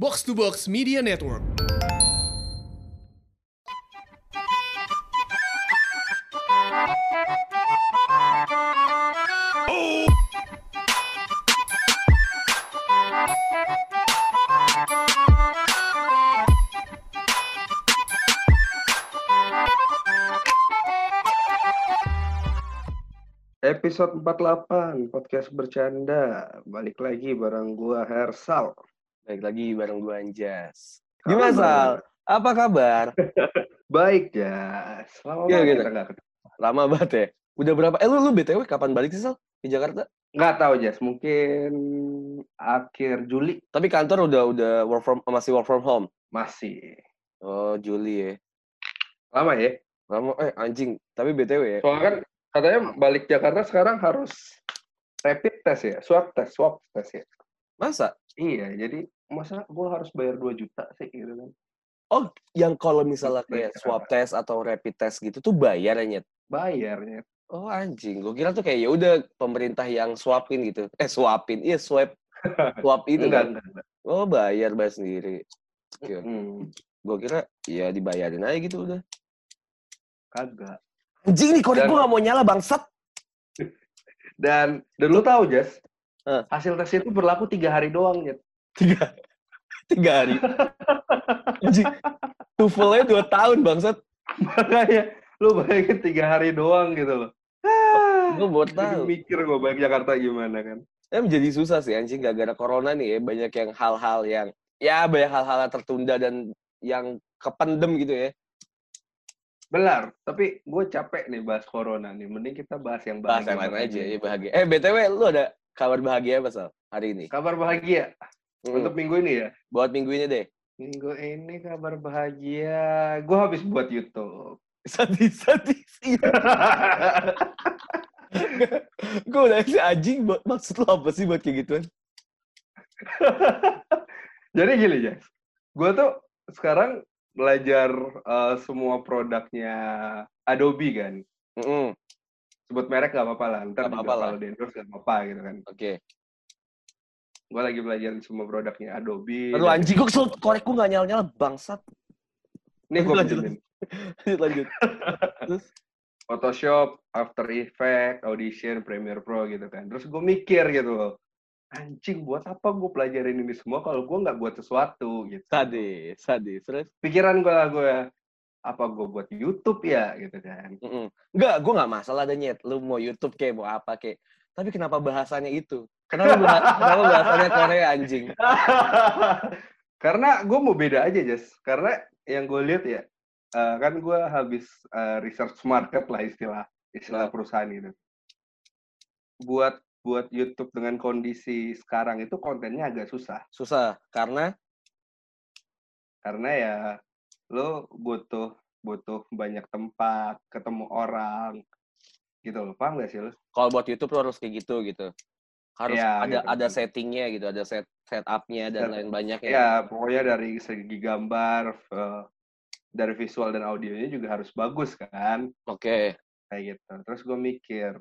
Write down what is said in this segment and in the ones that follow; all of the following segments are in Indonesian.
Box to Box Media Network. Episode 48, podcast bercanda. Balik lagi bareng gua Hersal. Balik lagi bareng gue Anjas. Gimana Sal? Apa kabar? Baik, Jas. Lama Iya, banget gitu. kita ketemu. Lama banget ya. Udah berapa? Eh lu, lu BTW kapan balik sih Sal? Di Jakarta? Nggak tahu, Jas. Mungkin akhir Juli Tapi kantor udah udah work from masih work from home. masih. Oh, Juli ya. Lama ya? Lama eh anjing. Tapi BTW ya. Soalnya kan katanya balik Jakarta sekarang harus rapid test ya, swab test, swab test ya. Masa? Iya, jadi masa gua harus bayar 2 juta sih gitu kan. Oh, yang kalau misalnya Balik kayak Jakarta. swab test atau rapid test gitu tuh bayar ya? Bayarnya. Oh anjing, gue kira tuh kayak ya udah pemerintah yang swapin gitu. Eh swapin, iya swab, swab itu kan. enggak, enggak. Oh bayar bayar sendiri. Oke, Hmm, gue kira ya dibayarin aja gitu udah. kagak. Anjing nih Dan- gue gak mau nyala bangsat. Dan, dan lu tahu, Jas? Hasil tes itu berlaku tiga hari doang, Jet. Tiga, tiga hari. Tuvelnya dua tahun bangsat. Makanya lu bayangin tiga hari doang gitu loh. Gue Jadi tahu. mikir gue balik Jakarta gimana kan. Ya menjadi susah sih anjing gara-gara corona nih ya. Banyak yang hal-hal yang, ya banyak hal-hal yang tertunda dan yang kependem gitu ya. Benar, tapi gue capek nih bahas corona nih. Mending kita bahas yang Bahas bahagia. yang lain aja, ya bahagia. Eh BTW lu ada kabar bahagia apa Sal? Hari ini? Kabar bahagia Hmm, untuk minggu ini ya. Buat minggu ini deh. Minggu ini kabar bahagia. Gue habis buat YouTube. Sadis, sadis. Iya. Gue udah si anjing, buat- maksud lo apa sih buat kayak gituan? Jadi gini, Jas. Gue tuh sekarang belajar eh, semua produknya Adobe kan. Mm-mm, Sebut merek gak apa-apa lah. Ntar juga apa-apa lah. kalau di endorse gak apa-apa gitu kan. Oke. Gue lagi belajar semua produknya Adobe. Aduh anjing, kok kesel korek gue gak nyala-nyala, bangsat. Nih gue Lanjut. Lanjut, lanjut. Terus? Photoshop, After Effects, Audition, Premiere Pro gitu kan. Terus gue mikir gitu loh. Anjing, buat apa gue pelajarin ini semua kalau gue nggak buat sesuatu gitu. Sadis, sadis. Terus? Pikiran gue lah gue, apa gue buat YouTube ya gitu kan. Mm-mm. Enggak, gue gak masalah ada nyet. Lu mau YouTube kayak, mau apa kayak. Tapi kenapa bahasanya itu? Kenapa, bahas- kenapa bahasanya Korea anjing? Karena gue mau beda aja, Jas. Karena yang gue lihat ya, eh, kan gue habis eh, research market lah istilah istilah perusahaan gitu. Buat buat YouTube dengan kondisi sekarang itu kontennya agak susah. Susah, karena karena ya lo butuh butuh banyak tempat ketemu orang gitu loh paham gak sih lo kalau buat YouTube lu harus kayak gitu gitu. Harus Iya, ada gitu, ada settingnya gitu, ada set setupnya dan Set- lain banyaknya. ya pokoknya dari segi gambar eh, dari visual dan audionya juga harus bagus kan Oke. kayak gitu terus gue mikir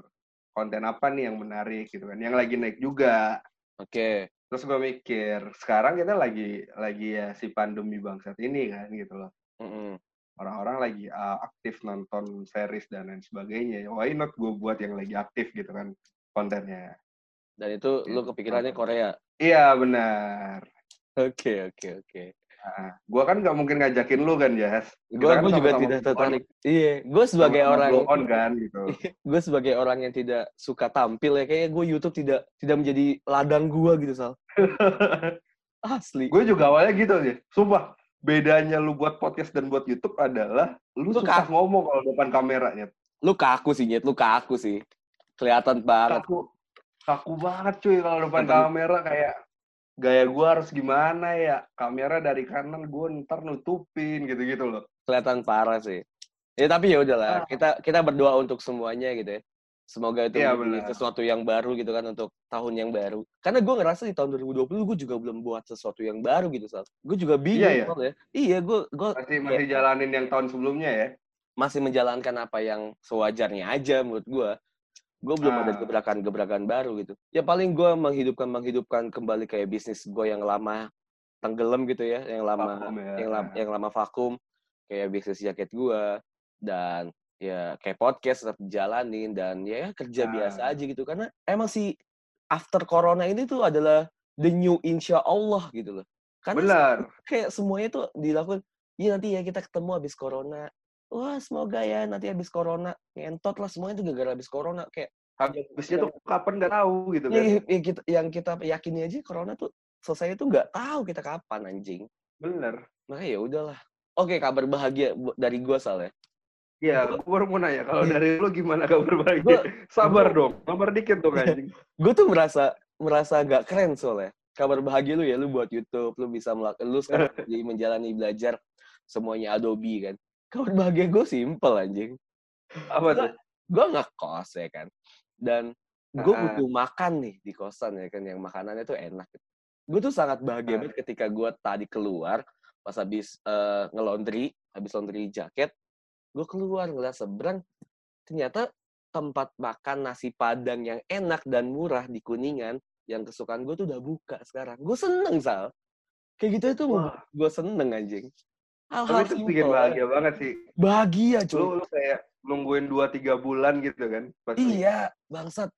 konten apa nih yang menarik gitu kan yang lagi naik juga Oke. terus gue mikir sekarang kita lagi lagi ya si pandemi bangsat ini kan gitu loh Mm-mm. orang-orang lagi uh, aktif nonton series dan lain sebagainya. Why not gue buat yang lagi aktif gitu kan kontennya. Dan itu lu Gitu. kepikirannya Korea. Iya benar. Oke, oke, oke. Nah, gue kan nggak mungkin ngajakin lu kan, Jas. Gue Kita kan gue juga tidak tertarik. Iya, gue sebagai sama-sama orang on kan gitu. gue sebagai orang yang tidak suka tampil ya kayaknya gue YouTube tidak tidak menjadi ladang gue gitu sal. Asli. gue juga awalnya gitu sih. Sumpah, bedanya lu buat podcast dan buat YouTube adalah lu, Lu susah kaku. ngomong kalau depan kameranya. Lu kaku sih nyet, lu kaku sih. Kelihatan banget. Kaku, kaku banget cuy kalau depan kamera kayak gaya gue harus gimana ya kamera dari kanan gue ntar nutupin gitu-gitu loh Kelihatan parah sih. Ya tapi ya udahlah, kita kita berdoa untuk semuanya gitu ya. Semoga itu Iya, menjadi sesuatu yang baru gitu kan untuk tahun yang baru. Karena gue ngerasa di tahun 2020 gue juga belum buat sesuatu yang baru gitu sal. Gue juga bingung Iya, iya. soalnya. Iya, gue gue masih masih jalanin yang tahun sebelumnya ya masih menjalankan apa yang sewajarnya aja menurut gue. Gue belum ada Ah. gebrakan-gebrakan baru gitu. Ya paling gue menghidupkan menghidupkan kembali kayak bisnis gue yang lama tenggelam gitu ya, yang lama Vakum ya. yang lama yang lama vakum kayak bisnis jaket gua dan ya kayak podcast tetap dijalanin dan ya kerja Nah. biasa aja gitu karena emang sih after corona ini tuh adalah the new insya Allah gitu loh. Karena Benar. kayak semuanya tuh dilakukan iya nanti ya kita ketemu habis corona wah semoga ya nanti habis corona ngentot lah semuanya tuh gara-gara habis corona kayak Habisnya tuh kapan nggak tahu gitu kan. ya, ya kita, yang kita yakini aja corona tuh selesai tuh nggak tahu kita kapan anjing Bener. makanya ya udahlah oke kabar bahagia dari gua soalnya Iya, gue baru mau nanya, kalau Iya. dari lu gimana kabar bahagia? Gua- Sabar gua- dong, sabar dikit dong anjing. gue tuh merasa merasa gak keren soalnya kabar bahagia lu ya lu buat YouTube lu bisa melakukan lu sekarang jadi menjalani belajar semuanya Adobe kan kabar bahagia gue simple anjing. Apa tuh? gue ngekos ya kan. Dan gue butuh makan nih di kosan ya kan yang makanannya tuh enak gue tuh sangat bahagia Ah. banget ketika gue tadi keluar pas habis eh, ngelondri habis laundry jaket gue keluar ngeliat seberang ternyata tempat makan nasi padang yang enak dan murah di kuningan yang kesukaan gue tuh udah buka sekarang. Gue seneng sal. Kayak gitu itu gue seneng anjing Tapi hal-hal itu simple bikin bahagia banget sih. bahagia cuy Lu, lu kayak nungguin 2-3 bulan gitu kan. Pasti. Iya, bangsat.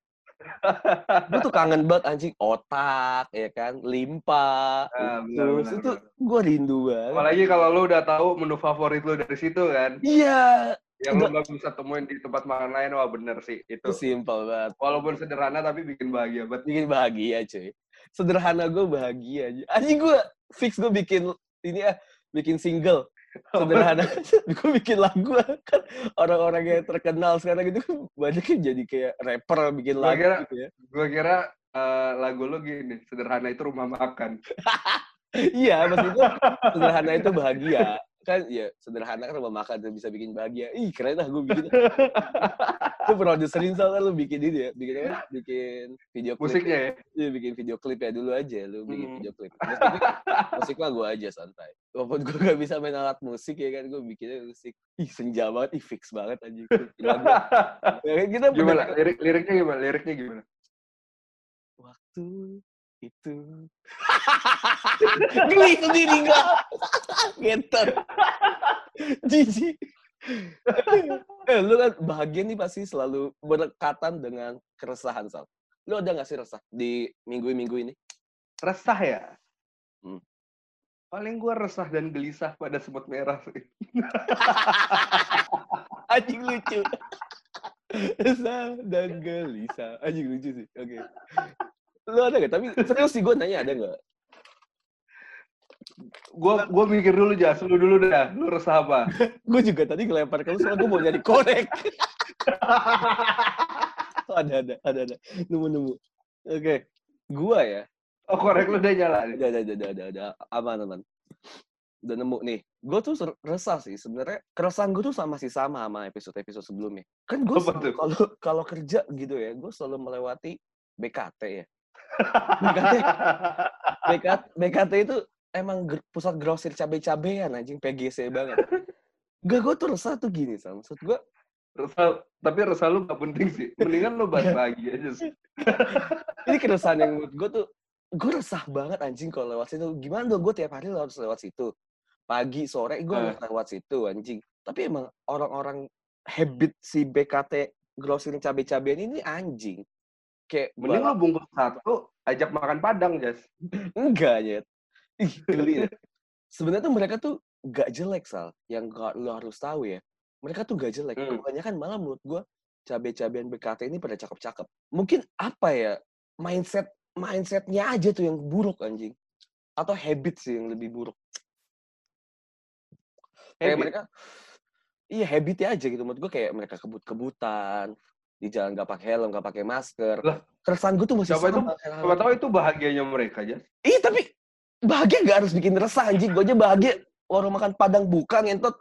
gue tuh kangen banget anjing otak ya kan, limpa, Ah, benar, usus benar, itu gue rindu banget. Apalagi kalau lu udah tahu menu favorit lu dari situ kan. Iya, Yang lu nggak bisa temuin di tempat makan lain, wah bener sih. itu Itu simple banget. walaupun sederhana tapi bikin bahagia banget. Bikin bahagia cuy. Sederhana gue bahagia aja. Anjing gue fix gue bikin ini ya, bikin single. Sederhana. gue bikin lagu kan orang-orang yang terkenal sekarang gitu kan banyak yang jadi kayak rapper bikin Gua lagu kira- gitu ya. Gue kira eh, lagu lu gini, sederhana itu rumah makan. Iya, maksudnya sederhana itu bahagia. Kan ya sederhana kan rumah makan tuh bisa bikin bahagia. Ih, keren lah gue bikin. Lu produserin soalnya lu bikin ini ya, bikin apa? Bikin video klip. Musiknya ya. Iya, bikin video klip ya dulu aja lu bikin Hmm. video klip. Musik, musik mah gue aja santai. Walaupun gue gak bisa main alat musik ya kan, gue bikinnya musik. Ih, senja banget, ih fix banget gua. Ya, kan kita gimana? Lirik liriknya gimana? Liriknya gimana? waktu itu geli sendiri gak ngeter jijik. Eh, lu kan bahagia nih pasti selalu berdekatan dengan keresahan sal. Lu ada gak sih resah di minggu-minggu ini? Resah ya? Hmm. Paling gue resah dan gelisah pada semut merah sih. anjing lucu. Resah dan gelisah. Anjing lucu sih. Oke lu ada gak tapi serius sih gue nanya ada gak Gue gue mikir dulu jas, lu dulu dah. Lu resah apa? gue juga tadi ngelempar ke lu soalnya gue mau nyari korek. Ada ada ada ada. Nemu nemu oke. Gua ya. Oh korek lu udah nyala. nih. ada ada ada ada ada. Aman aman. Udah nemu nih. Gue tuh resah sih sebenarnya. Keresahan gue tuh sama sih sama sama episode episode sebelumnya. Kan gue kalau kalau kerja gitu ya gue selalu melewati BKT ya BKT BKT BKT itu emang pusat grosir cabai-cabean anjing PGC banget Gak, gue tuh resah tuh gini, Sam. Maksud gue, resah, tapi resah lu gak penting sih. Mendingan lu bahas lagi aja sih. ini keresahan yang menurut gue tuh, gue resah banget anjing kalau lewat situ. Gimana dong, gue tiap hari harus lewat situ. Pagi, sore, gue Eh. harus lewat situ anjing. Tapi emang orang-orang habit si BKT grosir cabai-cabean ini anjing. Kayak, Mending balap- lu bungkus satu, ajak makan padang, Jas. enggak. Ih, geli. Sebenarnya tuh mereka tuh gak jelek, Sal. Yang gak, lo harus tahu ya. Mereka tuh gak jelek. Hmm. Kebanyakan malah menurut gue, cabai-cabean BKT ini pada cakep-cakep. Mungkin apa ya, mindset mindsetnya aja tuh yang buruk, anjing. Atau habit sih yang lebih buruk. Kayak Habit? mereka, iya habitnya aja gitu. Menurut gue kayak mereka kebut-kebutan, di jalan gak pakai helm, gak pakai masker. Lah, Keresahan gue tuh masih siapa itu- sama. Siapa tahu itu bahagianya mereka, Jas. Ih, tapi bahagia gak harus bikin resah anjing. Gue aja bahagia warung makan Padang buka ngentot.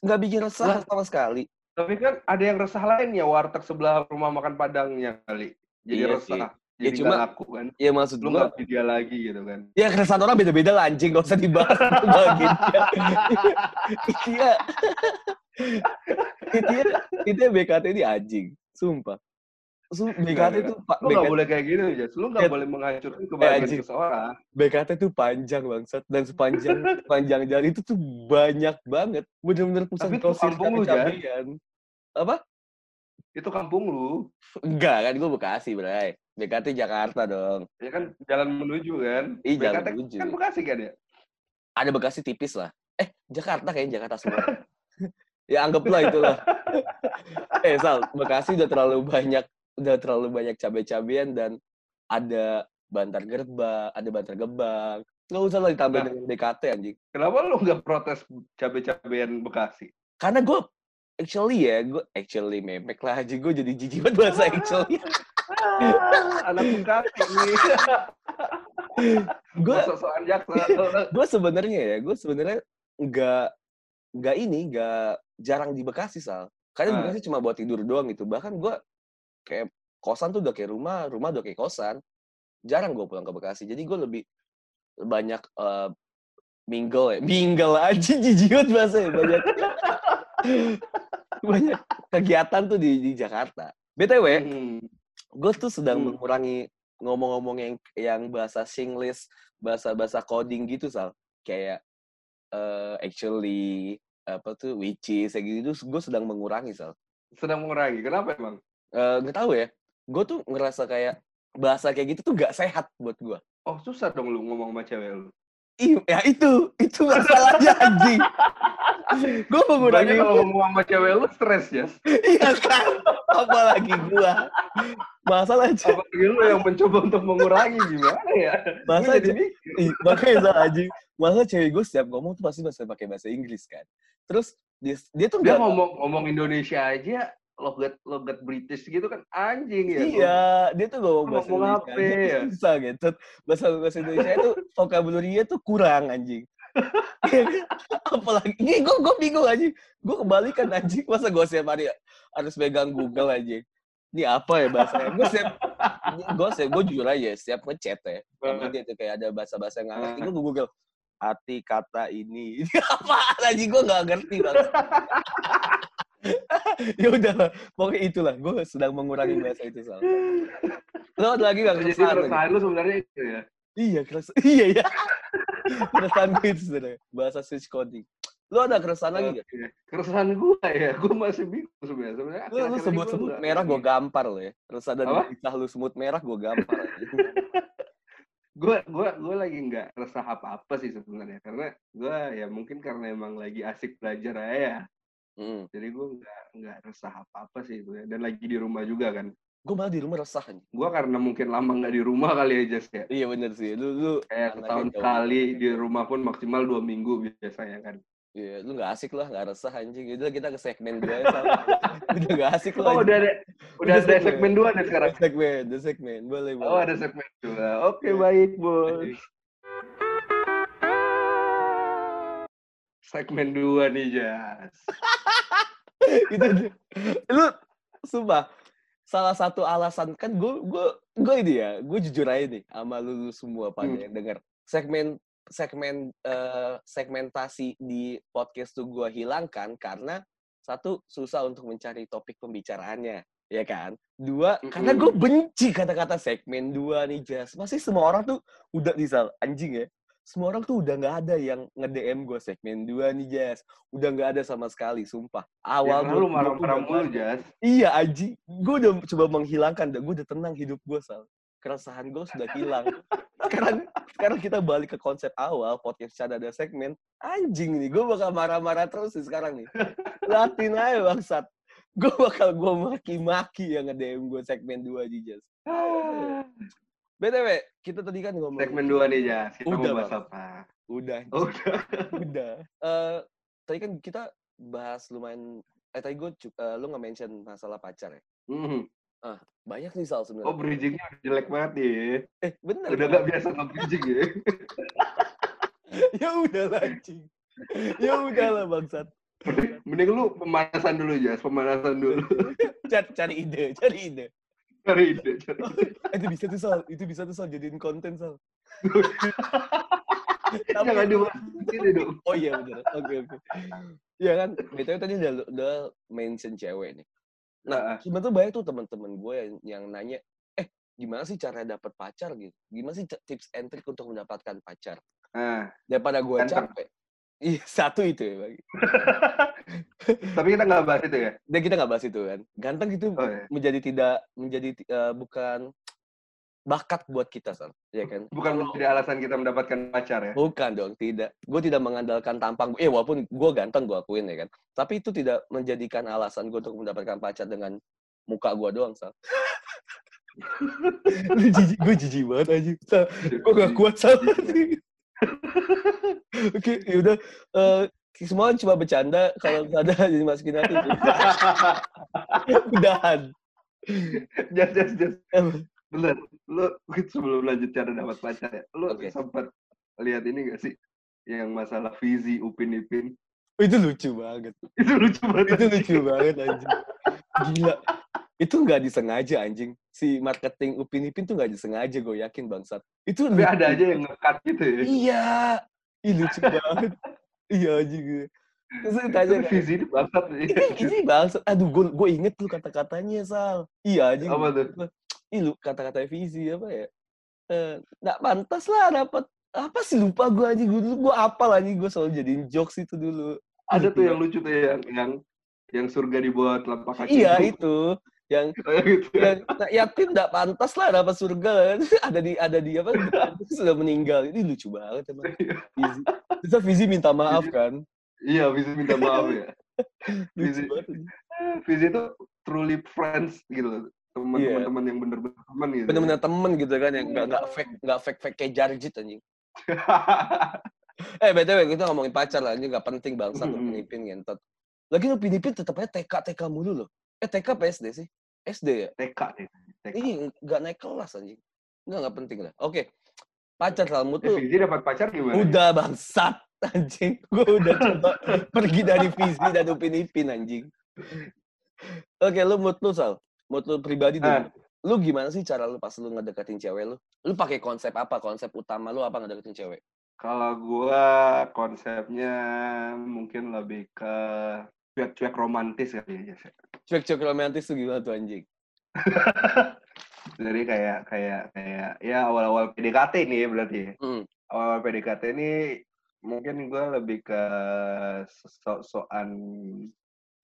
Nggak bikin resah Lah. sama sekali. Tapi kan ada yang resah lainnya, warteg sebelah rumah makan padangnya kali. Jadi Iya resah. sih. Jadi Ya, cuma- nggak laku kan. Ya maksud Lu nggak beli dia lagi gitu kan. ya keresahan orang beda-beda lah anjing. Gak usah dibahas. Itu bahagia. Iya. Itu ya, itu ya BKT ini anjing. Sumpah. su- Enggak, BKT enggak. tuh Pak Lu nggak BKT, boleh kayak gitu, Jas. Lu nggak Ya. boleh menghancurkan kebahagiaan anjing. seseorang. BKT tuh panjang bangsat dan sepanjang sepanjang jalan itu tuh banyak banget. Bener-bener pusat Tapi itu kampung lu, cabe-cabean. Apa? Itu kampung lu. Enggak kan gue Bekasi, Bray. BKT Jakarta dong. Ya kan jalan menuju kan. Ih, jalan BKT menuju. kan Bekasi kan ya? Ada Bekasi tipis lah. Eh, Jakarta kayaknya Jakarta semua. ya anggaplah itulah. eh, Sal, Bekasi udah terlalu banyak udah terlalu banyak cabe-cabean dan ada Bantar Gerbang, ada Bantar Gebang. Nggak usah lah ditambah Nah. dengan BKT anjing. Kenapa lu nggak protes cabe-cabean Bekasi? Karena gue actually ya, gue actually memek lah aja gue jadi jijik banget bahasa actually. Ah, anak Bekasi nih. gue gue sebenarnya ya, gue sebenarnya nggak nggak ini nggak jarang di Bekasi sal. Karena Ah. Bekasi cuma buat tidur doang gitu. Bahkan gue kayak kosan tuh udah kayak rumah, rumah udah kayak kosan. Jarang gue pulang ke Bekasi. Jadi gue lebih banyak eh, mingle ya, mingle aja jijik banget bahasanya banyak banyak kegiatan tuh di, di Jakarta. btw, Hmm. gue tuh sedang Hmm. mengurangi ngomong-ngomong yang yang bahasa Singlish, bahasa-bahasa coding gitu sal, kayak eh, actually apa tuh which is kayak gitu, gue sedang mengurangi sal. Sedang mengurangi. Kenapa emang? Eh, nggak tahu ya, gue tuh ngerasa kayak bahasa kayak gitu tuh gak sehat buat gue. Oh susah dong lu ngomong sama cewek lu. Ih, ya itu, itu masalahnya anjing. gue mengurangi, Makanya kalau ngomong sama cewek lu stres ya. iya kan, apalagi gue. Masalah aja, Apalagi lu yang mencoba untuk mengurangi gimana ya? Masalah jadi. Ih, makanya salah anjing. Masa cewek gue setiap ngomong tuh pasti bahasa pakai bahasa Inggris kan. Terus dia, dia tuh Dia nggak ngomong ngomong Indonesia aja logat logat British gitu kan anjing ya. Iya, dia tuh ngomong Lu bahasa ngomong Indonesia apa tuh ya? susah gitu. Bahasa bahasa Indonesia itu vocabulary-nya tuh kurang anjing. Apalagi, ini gue gue bingung anjing. Gue kebalikan anjing. Masa gue setiap hari harus megang Google anjing. Ini apa ya bahasanya? Gue setiap, gue setiap, gue jujur aja, setiap ngechat ya. Sama dia tuh kayak ada bahasa-bahasa yang ngerti. Gue Google, arti kata ini. Ini apa anjing? Gue nggak ngerti banget. ya udah lah, pokoknya itulah. Gue sedang mengurangi bahasa itu soal. Lo ada lagi nggak Jadi keresahan? lagi? keresahan lu sebenarnya itu ya. Iya, keres iya ya. keresahan gue itu sebenarnya bahasa switch coding. Lo ada keresahan lagi nggak? Oke. Keresahan gua ya, gua masih bingung sebenarnya. Sebenarnya ini sebut gua sebut merah gue gampar lo ya. Resah dan Apa? kisah lu semut merah gue gampar. Gua gua gua lagi nggak resah apa-apa sih sebenarnya karena gua ya mungkin karena emang lagi asik belajar aja ya. Hmm. Jadi gua nggak nggak resah apa-apa sih itu ya. Dan lagi di rumah juga kan. Gue malah di rumah resah anjing. Gua karena mungkin lama nggak di rumah kali ya Jas ya. Iya bener sih. Lu lu Kayak setahun sekali di rumah pun maksimal dua minggu biasanya kan. Iya, lu gak asik lah, gak resah anjing. Udah kita ke segmen dua ya. Udah gak asik lah. Oh udah ada udah ada segmen. dua nih sekarang. segmen, udah segmen. Boleh, boleh. Oh ada segmen dua. Oke Iya. baik bos. Segmen dua nih Jas. itu lu sumpah salah satu alasan kan gue gue gue ini ya gue jujur aja nih sama lu, lu semua pada Hmm. yang denger segmen segmen eh, segmentasi di podcast tuh gue hilangkan karena satu susah untuk mencari topik pembicaraannya ya kan dua karena Mm-mm. gue benci kata-kata segmen dua nih Jas masih semua orang tuh udah disal anjing ya semua orang tuh udah nggak ada yang nge-DM gue segmen dua nih Jas. Udah nggak ada sama sekali sumpah. Ya awal gua- lu marah-marah mulu. Jas. iya Aji gue udah coba menghilangkan gue udah tenang hidup gue sal. Keresahan gue sudah hilang. Sekarang sekarang kita balik ke konsep awal podcast ada ada segmen. Anjing nih gue bakal marah-marah terus nih sekarang nih. Latin aja bangsat. Gue bakal gue maki-maki yang nge-DM gue segmen 2 di Jas BTW, kita tadi kan ngomong Segmen dua nih Jas. Kita Udah, mau bahas apa? udah Oh, udah. udah Eh tadi kan kita bahas lumayan eh tadi gue lu nggak mention masalah pacar ya Mhm. banyak nih soal Oh sebenarnya bridgingnya udah jelek banget nih. eh bener Udah kan? gak biasa nge-bridging ya. ya udah lah ya udah lah bangsat Mending lu pemanasan dulu Jas. Pemanasan dulu. cari, cari ide cari ide Cari ide. Cari ide. Itu bisa tuh sal itu bisa tuh sal jadiin konten sal Tapi- Jangan sini dong. oh iya bener oke oke ya kan btw tadi udah udah mention cewek nih Nah, sebenarnya tuh banyak tuh teman-teman gue yang, yang nanya, eh gimana sih cara dapet pacar gitu? Gimana sih tips and trick untuk mendapatkan pacar? Nah, Daripada gue capek. Iya, satu itu ya. Bang. tapi kita nggak bahas itu ya. Dan kita nggak bahas itu kan. Ganteng itu Oh, iya. menjadi tidak, menjadi eh, bukan bakat buat kita, Sal. Ya kan? Bukan menjadi alasan kita mendapatkan pacar ya. Bukan dong, tidak. Gue tidak mengandalkan tampang. Eh, walaupun gue ganteng, gue akuin ya kan. Tapi itu tidak menjadikan alasan gue untuk mendapatkan pacar dengan muka gue doang, jijik, gue jijik banget aja. Gue gak kuat, Sal. Oke, yaudah. Eh, semua cuma bercanda. Kalau nggak ada, jadi masukin hati. Udahan. Jas, jas, jas. Apa? Bener. Lu sebelum lanjut cara dapat pacar ya, lu Oke. sempat lihat ini gak sih? Yang masalah Fizi, Upin Ipin. Oh, itu lucu banget. Itu lucu banget. itu lucu banget anjing. Gila. Itu nggak disengaja anjing. Si marketing Upin Ipin tuh nggak disengaja gue yakin bangsat. Itu Tapi ada aja yang nge-cut gitu ya. Iya. Ih lucu banget. iya anjing. Terus Tapi tanya kan, Fizi itu bangsat. ini, ini bangsat. Aduh gue gue inget tuh kata-katanya Sal. Iya anjing. Apa tuh? Ih lu kata-kata Fizi apa ya? Eh, nggak pantas lah dapat apa sih lupa gue anjing gue dulu gue apal anjing gue selalu jadiin jokes itu dulu Ada tuh yang lucu tuh yang yang yang surga di bawah telapak kaki. iya itu yang Kayak gitu. yang nah, yatim nggak pantas lah dapat surga ada di ada di apa sudah meninggal ini lucu banget emang Fizi terus Fizi minta maaf kan Iya, Fizi minta maaf ya. Fizi. Fizi itu truly friends gitu loh. Iya. Teman-teman yang bener-bener teman gitu. bener-bener temen gitu kan yang nggak nggak fake nggak fake fake kayak Jarjit anjing eh btw kita ngomongin pacar lah ini nggak penting bangsa tuh Mm-mm. penipin ngentot lagi lu pinipin tetap aja TK TK mulu loh eh TK apa SD sih SD ya TK deh. TK. ini nggak naik kelas anjing nggak nggak penting lah oke pacar salmu Eh, tuh Fizi dapat pacar gimana? Udah bangsat anjing. Gue udah coba pergi dari visi dan Upin Ipin anjing. Oke, lu mood lu Sal. Mood lu pribadi Ah. deh. Lu gimana sih cara lu pas lu ngedeketin cewek lu? Lu pakai konsep apa? Konsep utama lu apa ngedeketin cewek? Kalau gua konsepnya mungkin lebih ke cuek-cuek romantis kali ya. Cuek-cuek romantis tuh gimana tuh anjing? Jadi kayak kayak kayak ya awal-awal PDKT nih ya berarti ya. Hmm. Awal PDKT ini mungkin gua lebih ke sok-sokan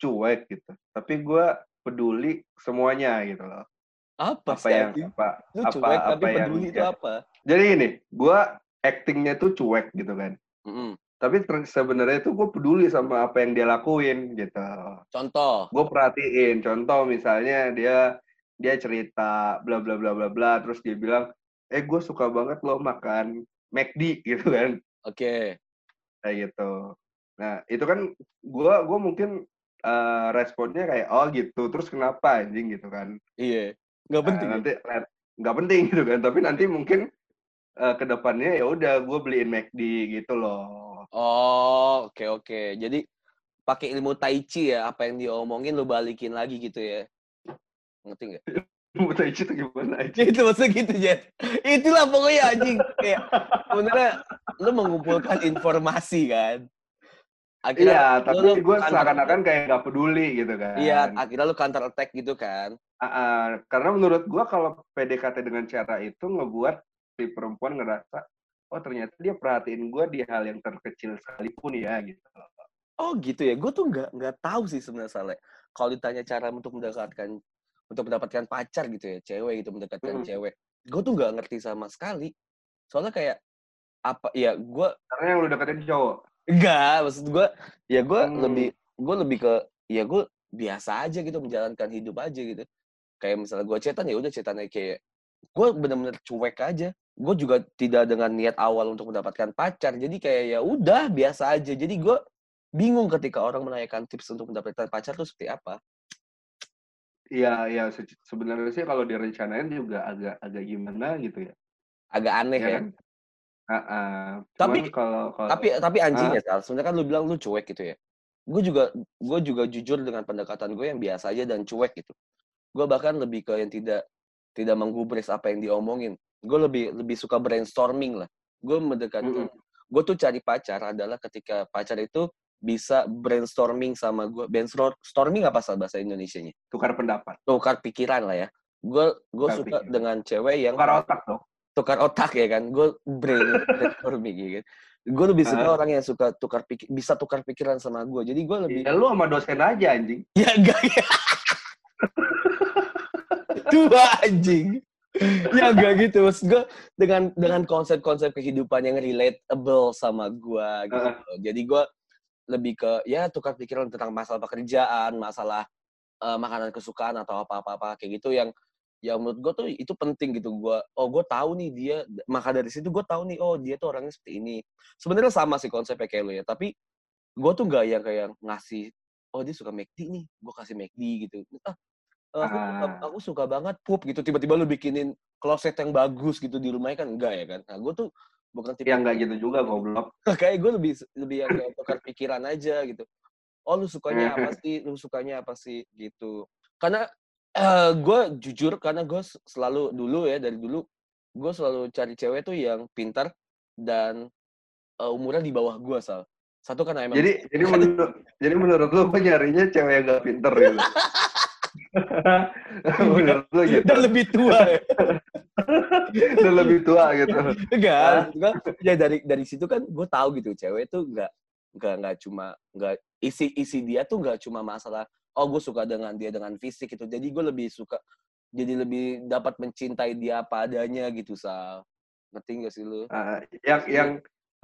cuek gitu. Tapi gua peduli semuanya gitu loh. Apa, Apa sih yang apa Lu apa cuek tapi apa yang peduli itu ya. apa? Jadi ini, gua actingnya tuh cuek gitu kan. Mm-mm. Tapi sebenarnya tuh gue peduli sama apa yang dia lakuin gitu. Contoh. Gue perhatiin, contoh misalnya dia dia cerita bla bla bla bla bla, terus dia bilang, eh gue suka banget lo makan McD gitu kan, Oke. kayak gitu. Nah itu kan gue gua mungkin eh, responnya kayak oh gitu, terus kenapa anjing gitu kan? Iya. Nggak Nah, penting. ya? nanti nggak penting gitu kan, tapi nanti mungkin eh, ke depannya ya udah gue beliin McD gitu loh. Oh, oke oke. Jadi pakai ilmu tai chi ya, apa yang dia omongin lu balikin lagi gitu ya. Ngerti nggak? Mau tai chi tuh gimana aja? itu maksudnya gitu, Jet. Itulah pokoknya anjing. Kayak sebenarnya lu mengumpulkan informasi kan. Iya, tapi lu- lu gue counter- seakan-akan kayak nggak peduli gitu kan. Iya, akhirnya lu counter attack gitu kan. Ah, ah, karena menurut gue kalau PDKT dengan cara itu ngebuat si perempuan ngerasa, oh ternyata dia perhatiin gue di hal yang terkecil sekalipun ya gitu. Oh gitu ya. Gue tuh nggak nggak tahu sih sebenarnya Saleh. Kalau ditanya cara untuk mendapatkan untuk mendapatkan pacar gitu ya, cewek gitu mendekatkan Hmm. cewek. Gue tuh nggak ngerti sama sekali. Soalnya kayak apa ya gue Karena yang lu deketin cowok. Enggak, maksud gue, ya gue Hmm. lebih, gue lebih ke, ya gue biasa aja gitu menjalankan hidup aja gitu. Kayak misalnya gue cetan ya udah cetan aja kayak, gue bener-bener cuek aja. Gue juga tidak dengan niat awal untuk mendapatkan pacar, jadi kayak ya udah biasa aja. Jadi gue bingung ketika orang menanyakan tips untuk mendapatkan pacar tuh seperti apa. Iya, iya se- sebenarnya sih kalau direncanain juga agak agak gimana gitu ya. Agak aneh Ya ya. kan? Ah, ah. Tapi- kalau kalau Tapi tapi anjing ya Sal, sebenarnya kan lu bilang lu cuek gitu ya. Gue juga gue juga jujur dengan pendekatan gue yang biasa aja dan cuek gitu. Gue bahkan lebih ke yang tidak tidak menggubris apa yang diomongin. Gue lebih lebih suka brainstorming lah. Gue mendekati Mm-mm. gue tuh cari pacar adalah ketika pacar itu bisa brainstorming sama gue. Brainstorming apa sih bahasa Indonesia-nya? Tukar pendapat. Tukar pikiran lah ya. Gue gue suka pikiran. dengan cewek yang Tukar otak dong. tukar otak ya kan. Gue brain brainstorming ya kan. Gue lebih suka Ah. orang yang suka tukar pikir, bisa tukar pikiran sama gue. Jadi gue lebih Ya lu sama dosen aja anjing. ya enggak ya. Dua anjing. Ya enggak gitu. Maksud gue dengan dengan konsep-konsep kehidupan yang relatable sama gue gitu. Jadi gue lebih ke ya tukar pikiran tentang masalah pekerjaan, masalah eh, makanan kesukaan atau apa-apa kayak gitu yang yang menurut gue tuh itu penting gitu gue oh gue tahu nih dia maka dari situ gue tahu nih oh dia tuh orangnya seperti ini sebenarnya sama sih konsepnya kayak lo ya tapi gue tuh nggak yang kayak ngasih oh dia suka McD nih gue kasih McD gitu ah aku, suka, Ah. aku suka banget pup gitu. Tiba-tiba lu bikinin kloset yang bagus gitu di rumahnya kan enggak ya kan? Nah gue tuh bukan tipe Ya enggak gitu juga goblok. kayak gue lebih lebih yang kayak tukar pikiran aja gitu. Oh lu sukanya apa sih? Lu sukanya apa sih? Gitu. Karena eh gue jujur karena gue selalu dulu ya dari dulu gue selalu cari cewek tuh yang pintar dan eh, umurnya di bawah gue sal. Satu karena emang Jadi jadi menurut jadi menurut lu gue nyarinya cewek yang gak pinter gitu. menurut lu gitu. dan lebih tua ya Dan lebih tua gitu. enggak ya dari dari situ kan gue tahu gitu cewek tuh enggak enggak enggak cuma enggak isi isi dia tuh enggak cuma masalah oh gue suka dengan dia dengan fisik gitu jadi gue lebih suka jadi lebih dapat mencintai dia apa adanya gitu sal ngerti gak sih lu Ah, yang yang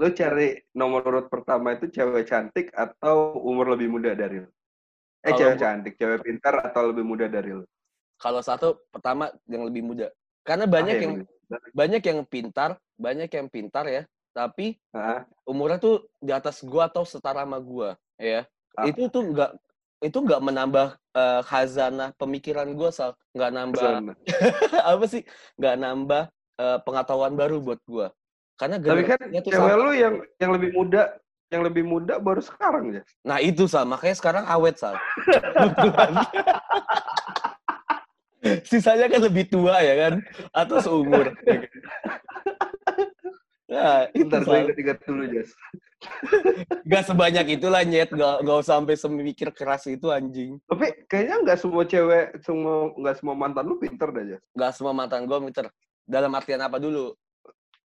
lu cari nomor urut pertama itu cewek cantik atau umur lebih muda dari lu? Eh Kalau cewek cantik, cewek pintar atau lebih muda dari lu? kalau satu pertama yang lebih muda. Karena Ah, banyak yang yang muda. banyak. yang pintar banyak yang pintar ya. Tapi Ah, umurnya tuh di atas gua atau setara sama gua ya. Ah. itu tuh enggak itu enggak menambah eh, khazanah pemikiran gua sal. Nggak nambah apa sih? Nggak nambah eh, pengetahuan baru buat gua. Karena Tapi kan cewek lu yang yang lebih muda, yang lebih muda baru sekarang ya. nah itu sal makanya sekarang awet sal sisanya kan lebih tua ya kan atau seumur nah itu Bentar gue Sal. inget-inget dulu, Jas. Gak sebanyak itulah nyet, gak, gak usah sampai semikir keras itu anjing. Tapi kayaknya nggak semua cewek, semua nggak semua mantan lu pinter dah, Jas. Gak semua mantan gue pinter. Dalam artian apa dulu?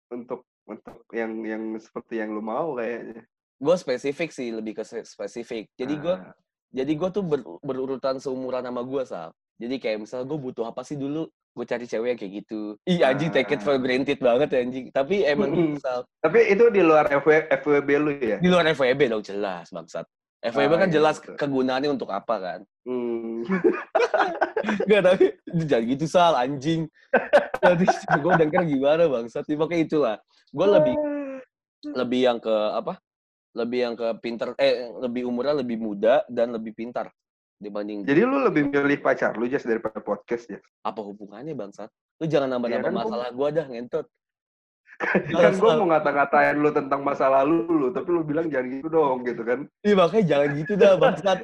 Untuk untuk yang yang seperti yang lu mau kayaknya. Gue spesifik sih, lebih ke spesifik. Jadi gue Ah, jadi gue tuh ber- berurutan seumuran sama gue, Sal. Jadi kayak misalnya gue butuh apa sih dulu, gue cari cewek yang kayak gitu. Ih anjing, take it for granted banget ya anjing. Tapi emang gitu, Sal. Tapi itu di luar FW, FWB lu ya? Di luar FWB dong, jelas, bangsat. FWB Ah, kan iya, jelas betul. kegunaannya untuk apa kan. Hmm. Gak tapi jangan gitu sal anjing. Nanti gue denger gimana bangsat. Ya, Pokoknya itulah. Gue lebih lebih yang ke apa? Lebih yang ke pinter eh lebih umurnya lebih muda dan lebih pintar dibanding Jadi lu lebih milih pacar lu Jas daripada podcast ya? apa hubungannya bangsat? Lu jangan nambah-nambah Iya kan, gua- masalah gua dah ngentot. kan gue mau ngata-ngatain lu tentang masa lalu lu, tapi lu bilang jangan gitu dong gitu kan? Iya makanya jangan gitu dah bangsat.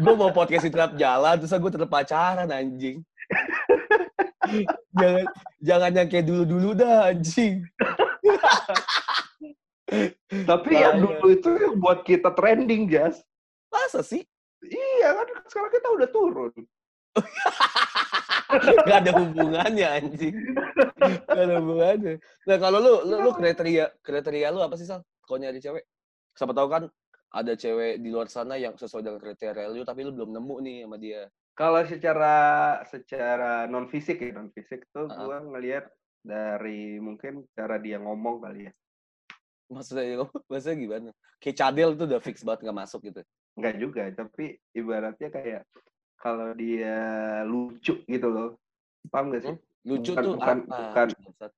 gue mau podcast tetap jalan terus gue tetap pacaran anjing. jangan jangan yang kayak dulu-dulu dah anjing. Tapi yang Bahaya. dulu itu yang buat kita trending Jas. Masa sih? Iya kan sekarang kita udah turun. Gak ada hubungannya anjing. Gak ada hubungannya. Nah kalau lu, lu, lu kriteria kriteria lu apa sih Sal? Kalau nyari cewek? Siapa tahu kan ada cewek di luar sana yang sesuai dengan kriteria lu tapi lu belum nemu nih sama dia. Kalau secara secara non fisik ya non fisik tuh Ah. gua ngelihat dari mungkin cara dia ngomong kali ya. Maksudnya maksudnya gimana? Kayak cadel tuh udah fix banget nggak masuk gitu. Enggak juga, tapi ibaratnya kayak kalau dia lucu gitu loh. Paham gak sih? Hmm, Lucu Bukan- tuh bukan- apa? bukan-.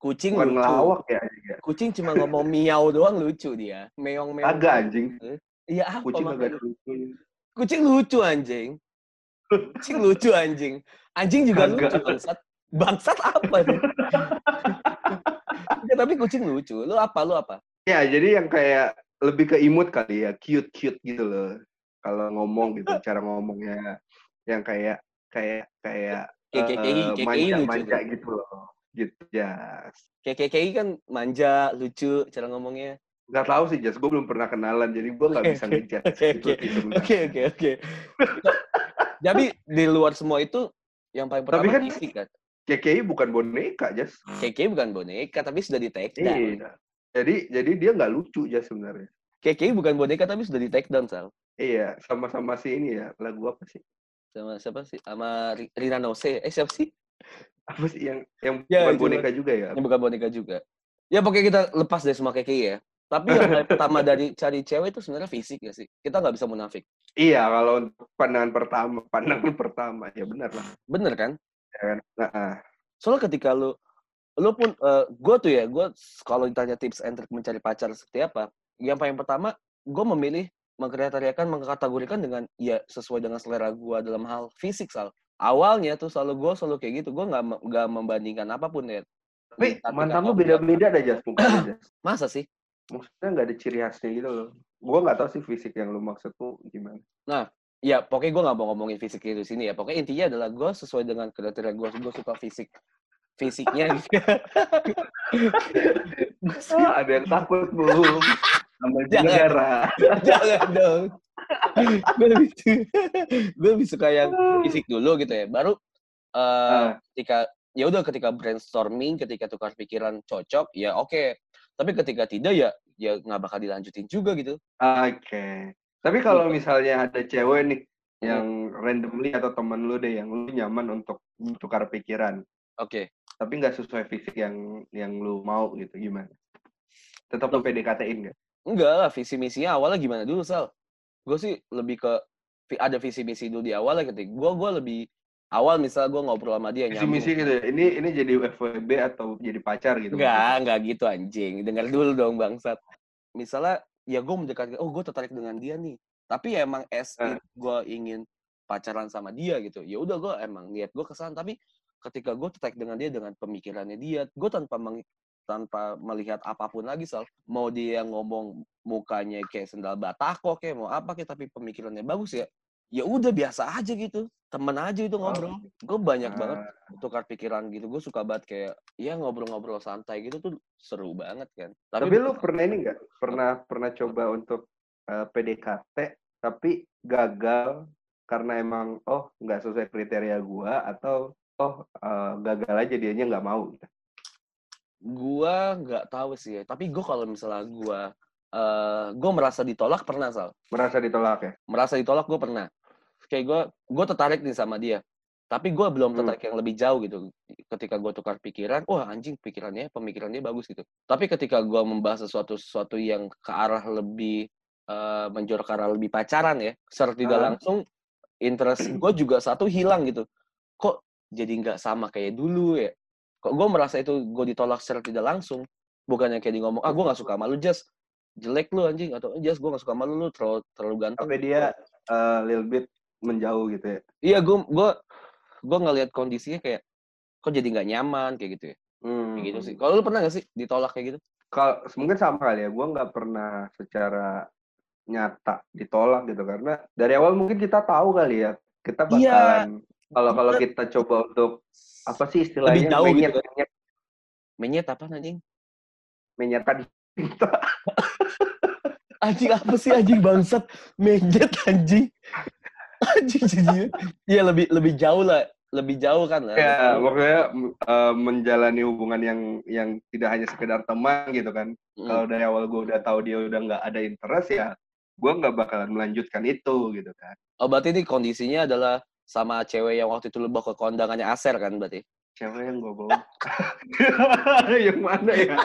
Kucing Bukan lucu. ngelawak ya. ya. Kucing cuma ngomong miau doang lucu dia. Meong meong. Agak anjing. Iya apa Kucing agak lucu. Kucing lucu anjing. Kucing lucu anjing. Anjing juga Kagak. lucu bangsat. Bangsat apa nih? Ya, tapi kucing lucu. Lu apa? Lu apa? Ya, jadi yang kayak lebih ke imut kali ya, cute-cute gitu loh. Kalau ngomong gitu, cara ngomongnya yang kayak kayak kayak Kayak eh, KKI, KKI manja-manja gitu loh. Gitu ya. Kayak KKI kan manja, lucu cara ngomongnya. Nggak tahu sih, Jas. Gue belum pernah kenalan, jadi gue Oke, bisa ngejudge Oke, oke. Oke. Jadi di luar semua itu yang paling pertama Tapi kan fisik kan. KKI bukan boneka, Jas. KK bukan boneka tapi sudah di take down. Iya. Jadi jadi dia nggak lucu, Jas sebenarnya. KK bukan boneka tapi sudah di take down Sal. Iya, sama-sama si ini ya. Lagu apa sih? Sama siapa sih? Sama Ri- Rina Nose. Eh siapa sih? Apa sih yang yang Ya, bukan itu boneka juga ya? Yang bukan boneka juga. Ya pokoknya kita lepas dari semua KK ya. Tapi yang pertama dari cari cewek itu sebenarnya fisik ya sih. Kita nggak bisa munafik. Iya, kalau untuk pandangan pertama, pandangan pertama ya benar lah. Bener kan? Ya kan? Nah, ah. Soalnya ketika lu lu pun gue tuh ya, gue kalau ditanya tips and trick mencari pacar seperti apa, yang paling pertama gue memilih mengkriteriakan, mengkategorikan dengan ya sesuai dengan selera gue dalam hal fisik sal. Awalnya tuh selalu gue selalu kayak gitu, gue nggak nggak membandingkan apa pun ya. tapi mantan lu beda-beda dah Jas. Masa sih? Maksudnya nggak ada ciri khasnya gitu loh. Gua nggak tahu sih fisik yang lu maksud tuh gimana. Ya pokoknya gue nggak mau ngomongin fisik itu sini ya. Pokoknya intinya adalah gue sesuai dengan kriteria gue, gue suka fisik fisiknya gitu. Ah, ada yang takut, Bu. Sama negara. Jangan dong. gue lebih, gue lebih suka yang fisik dulu gitu ya. Baru eh Ah. ketika ya udah ketika brainstorming, ketika tukar pikiran cocok, ya oke. Tapi ketika tidak ya ya nggak bakal dilanjutin juga gitu. Oke. Tapi kalau misalnya ada cewek nih Hmm. yang randomly atau temen lu deh yang lu nyaman untuk tukar pikiran, Oke. Tapi nggak sesuai fisik yang yang lu mau gitu, gimana? Tetap lu PDKT-in nggak? Enggak lah, visi misinya awalnya gimana dulu, Sal? Gue sih lebih ke ada visi misi dulu di awal ketika gue gue lebih awal misalnya gue ngobrol sama dia Visi nyambung. misi gitu ya. Ini ini jadi FWB atau jadi pacar gitu? Enggak, enggak gitu anjing. Dengar dulu dong bangsat. Misalnya ya gue mendekati, oh gue tertarik dengan dia nih. Tapi ya emang as Ah. gue ingin pacaran sama dia gitu. Ya udah gue emang niat gue ke sana. Tapi ketika gue tertarik dengan dia dengan pemikirannya dia, gue tanpa meng- tanpa melihat apa pun lagi sal. Mau dia ngomong mukanya kayak sendal batako kayak mau apa kayak tapi pemikirannya bagus ya ya udah biasa aja gitu. Temen aja itu ngobrol. Gue banyak banget Ah, tukar pikiran gitu. Gue suka banget kayak ya ngobrol-ngobrol santai gitu tuh seru banget kan. Tapi lu pernah ini nggak? Pernah pernah coba untuk eh, PDKT tapi gagal karena emang oh nggak sesuai kriteria gua atau oh eh, gagal aja dianya nggak mau gitu. gua nggak tahu sih ya tapi gue kalau misalnya gua eh gue merasa ditolak pernah sal Merasa ditolak ya? merasa ditolak gue pernah kayak gue gue tertarik nih sama dia tapi gue belum Hmm. tertarik yang lebih jauh gitu ketika gue tukar pikiran wah anjing pikirannya pemikirannya bagus gitu tapi ketika gue membahas sesuatu sesuatu yang ke arah lebih eh menjorok ke arah lebih pacaran ya secara tidak langsung interest gue juga satu hilang gitu kok jadi nggak sama kayak dulu ya kok gue merasa itu gue ditolak secara tidak langsung bukannya kayak di ngomong ah gue nggak suka sama lu just jelek lu anjing atau just gue nggak suka sama lu lu terlalu terlalu ganteng Tapi dia eh, little bit menjauh gitu ya. Iya, gue gue gue ngelihat kondisinya kayak kok jadi nggak nyaman kayak gitu ya. Hmm. Kayak gitu sih. Kalau lu pernah gak sih ditolak kayak gitu? Kalau mungkin sama kali ya, gua nggak pernah secara nyata ditolak gitu karena dari awal mungkin kita tahu kali ya kita Iya. Kalau kalau kita coba untuk apa sih istilahnya jauh gitu menyet, kan. menyet, Menyet apa anjing? menyetkan kita. Anjing apa sih anjing bangsat? Menyet anjing. Anjing jadi. Iya lebih lebih jauh lah, lebih jauh kan lah. Ya, pokoknya eh, menjalani hubungan yang yang tidak hanya sekedar teman gitu kan. Hmm. Kalau dari awal gue udah tahu dia udah nggak ada interest ya, gue nggak bakalan melanjutkan itu gitu kan. Oh berarti ini kondisinya adalah sama cewek yang waktu itu lu bawa ke kondangannya Aser kan berarti? Cewek yang gue bawa. yang mana ya?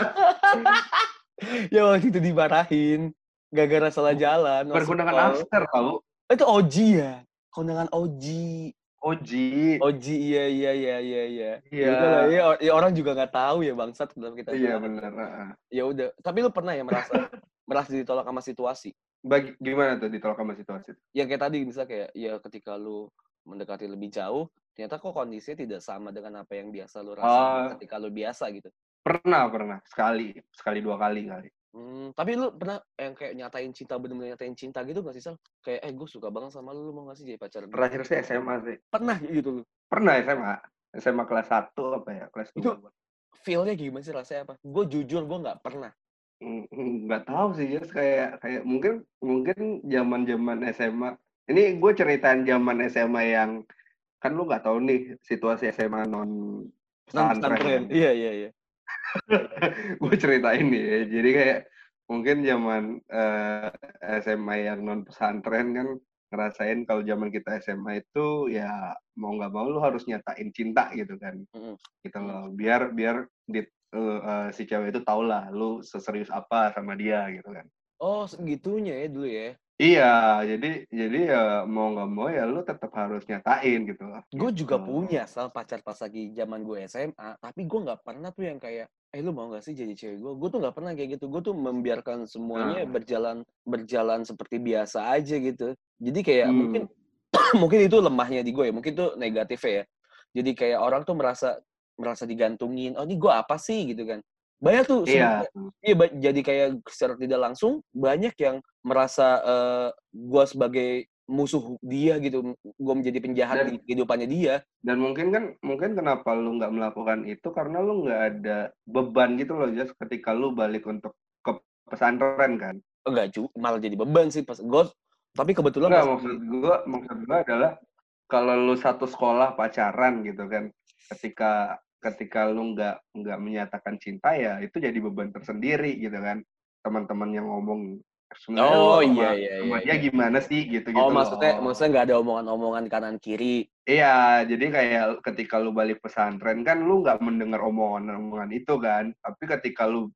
ya waktu itu dimarahin. Gara-gara salah jalan. tol. Aster tau. Itu Oji ya? Kondangan Oji. Oji. Oji iya iya iya iya iya. Iya. Ya ya, ya orang juga nggak tahu ya bangsat kenapa kita. Iya salah. benar. heeh. Ya udah. Tapi lu pernah ya merasa merasa ditolak sama situasi? Bagi gimana tuh ditolak sama situasi? itu? Yang kayak tadi misalnya kayak ya ketika lu mendekati lebih jauh, ternyata kok kondisinya tidak sama dengan apa yang biasa lu rasain Oh. ketika lu biasa gitu. Pernah pernah sekali sekali dua kali kali. Hmm, tapi lu pernah yang kayak nyatain cinta bener-bener nyatain cinta gitu gak sih Sal? Kayak eh gue suka banget sama lu, lu mau gak sih jadi pacar? Terakhir sih SMA sih. Pernah gitu lu. Pernah SMA. SMA kelas 1 apa ya? Kelas Itu- 2. Feel-nya gimana sih rasanya apa? Gue jujur gue nggak pernah. Nggak tahu sih, Jas, kayak kayak mungkin mungkin zaman-zaman SMA ini gue ceritain zaman SMA yang kan lu nggak tahu nih situasi SMA non pesantren. Iya, iya, iya. gue ceritain nih ya. Jadi kayak mungkin zaman eh, SMA yang non pesantren kan ngerasain kalau zaman kita SMA itu ya mau nggak mau lu harus nyatain cinta gitu kan. Mm-mm. Gitu loh. Biar biar di, eh, eh, si cewek itu tau lah lu seserius apa sama dia gitu kan. Oh, segitunya ya dulu ya. Iya, jadi jadi ya mau nggak mau ya lu tetap harus nyatain gitu loh. Gue juga Gitu. punya sal pacar pas lagi zaman gue SMA, tapi gue nggak pernah tuh yang kayak, eh lu mau nggak sih jadi cewek gue? Gue tuh nggak pernah kayak gitu. Gue tuh membiarkan semuanya Nah. berjalan berjalan seperti biasa aja gitu. Jadi kayak Hmm. mungkin mungkin itu lemahnya di gue ya. Mungkin tuh negatifnya ya. Jadi kayak orang tuh merasa merasa digantungin. Oh ini gue apa sih gitu kan? Banyak tuh Iya. Iya, jadi kayak secara tidak langsung banyak yang merasa eh, gua sebagai musuh dia gitu, gue menjadi penjahat Dan- di kehidupannya dia. Dan mungkin kan mungkin kenapa lu nggak melakukan itu karena lu nggak ada beban gitu loh Jas ketika lu balik untuk ke pesantren kan. Enggak, cu, malah jadi beban sih pas gue. Tapi kebetulan Enggak pas maksud gua maksud gua adalah kalau lu satu sekolah pacaran gitu kan. Ketika ketika lu nggak nggak menyatakan cinta ya itu jadi beban tersendiri gitu kan. Teman-teman yang ngomong sebenarnya Oh iya iya iya. dia iya. gimana sih gitu gitu Oh maksudnya loh. maksudnya nggak ada omongan-omongan kanan kiri. Iya, jadi kayak ketika lu balik pesantren kan lu nggak mendengar omongan-omongan itu kan. Tapi ketika lu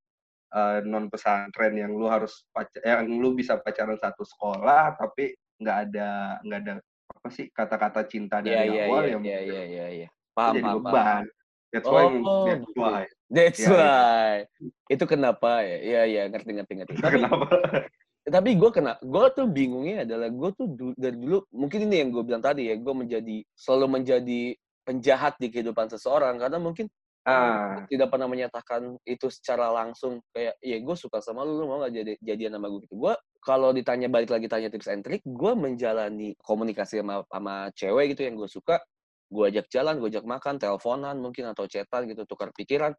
non pesantren yang lu harus pac- yang lu bisa pacaran satu sekolah tapi nggak ada nggak ada apa sih kata-kata cinta Iya dari iya awal iya yang iya iya iya. iya. itu Paham jadi paham paham. That's why Oh, that's gitu. why. That's Iya, iya. why. Itu kenapa ya? Iya iya ngerti ngerti ngerti. Tapi Kenapa? tapi gue kena gue tuh bingungnya adalah gue tuh du- dari dulu mungkin ini yang gue bilang tadi ya gue menjadi selalu menjadi penjahat di kehidupan seseorang karena mungkin Ah, tidak pernah menyatakan itu secara langsung kayak ya gue suka sama lu lu mau gak jadi jadian sama gue gitu gue kalau ditanya balik lagi tanya tips and trick gue menjalani komunikasi sama sama cewek gitu yang gue suka gue ajak jalan gue ajak makan teleponan mungkin atau chatan gitu tukar pikiran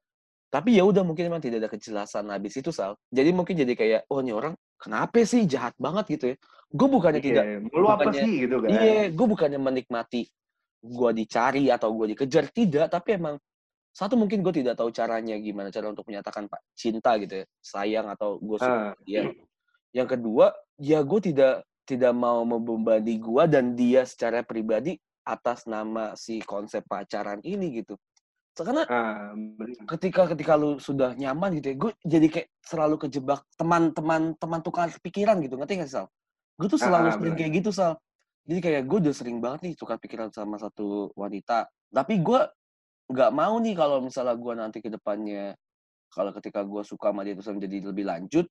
tapi ya udah mungkin memang tidak ada kejelasan habis itu sal jadi mungkin jadi kayak oh ini orang kenapa sih jahat banget gitu ya gue bukannya tidak iya. Lu apa bukannya- sih gitu kan? Iya, gue bukannya menikmati gue dicari atau gue dikejar tidak, tapi emang satu mungkin gue tidak tahu caranya gimana cara untuk menyatakan pak cinta gitu ya, sayang atau gue suka Ah, dia. Yang kedua, ya gue tidak tidak mau membebani gue dan dia secara pribadi atas nama si konsep pacaran ini gitu. So, Karena ah, ketika ketika lu sudah nyaman gitu ya, gue jadi kayak selalu kejebak teman-teman teman tukar pikiran gitu, ngerti nggak sih, Sal? Gue tuh selalu Ah, sering benar. kayak gitu, Sal. Jadi kayak gue udah sering banget nih tukar pikiran sama satu wanita. Tapi gue nggak mau nih kalau misalnya gue nanti ke depannya, kalau ketika gue suka sama dia terus menjadi lebih lanjut,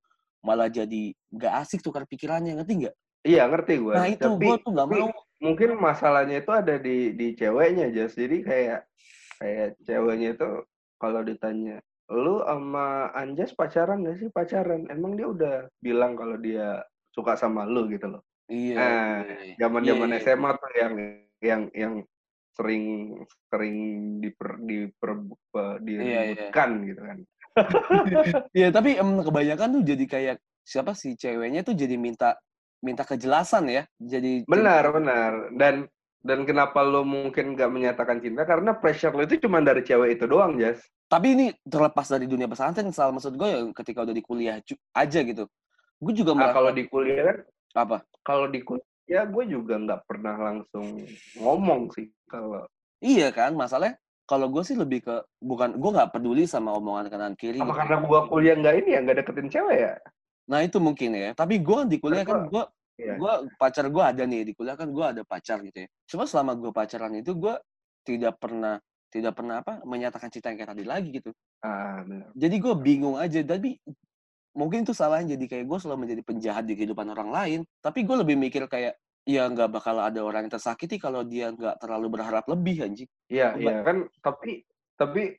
malah jadi nggak asik tukar pikirannya, ngerti nggak? Iya ngerti gue. Nah itu Tapi gue tuh nggak mau. Mungkin masalahnya itu ada di di ceweknya Jas. Jadi kayak kayak ceweknya itu kalau ditanya lu sama Anjas pacaran gak sih pacaran emang dia udah bilang kalau dia suka sama lu gitu loh Iya. Nah, iya. zaman zaman Iya, iya. SMA tuh yang yang yang sering sering diper diper pe- Iya, diributkan gitu kan Iya, tapi em, kebanyakan tuh jadi kayak siapa sih ceweknya tuh jadi minta minta kejelasan ya. Jadi benar benar dan dan kenapa lu mungkin gak menyatakan cinta karena pressure lu itu cuma dari cewek itu doang Jas Tapi ini terlepas dari dunia pesantren, salah maksud gue yang ketika udah di kuliah aja gitu. Gue juga nah, kalau di kuliah kan apa? kalau di kuliah gue juga nggak pernah langsung ngomong sih kalau Iya kan, masalahnya kalau gue sih lebih ke bukan gue nggak peduli sama omongan kanan kiri. apa gitu. karena gue kuliah nggak ini ya nggak deketin cewek ya Nah itu mungkin ya. Tapi gue di kuliah kan gue Iya. gue pacar gue ada nih di kuliah kan gue ada pacar gitu ya. Cuma selama gue pacaran itu gue tidak pernah tidak pernah apa menyatakan cinta yang kayak tadi lagi gitu. ah jadi gue bingung aja tapi mungkin itu salahnya jadi kayak gue selalu menjadi penjahat di kehidupan orang lain tapi gue lebih mikir kayak ya nggak bakal ada orang yang tersakiti kalau dia nggak terlalu berharap lebih anjing Iya, iya kan tapi tapi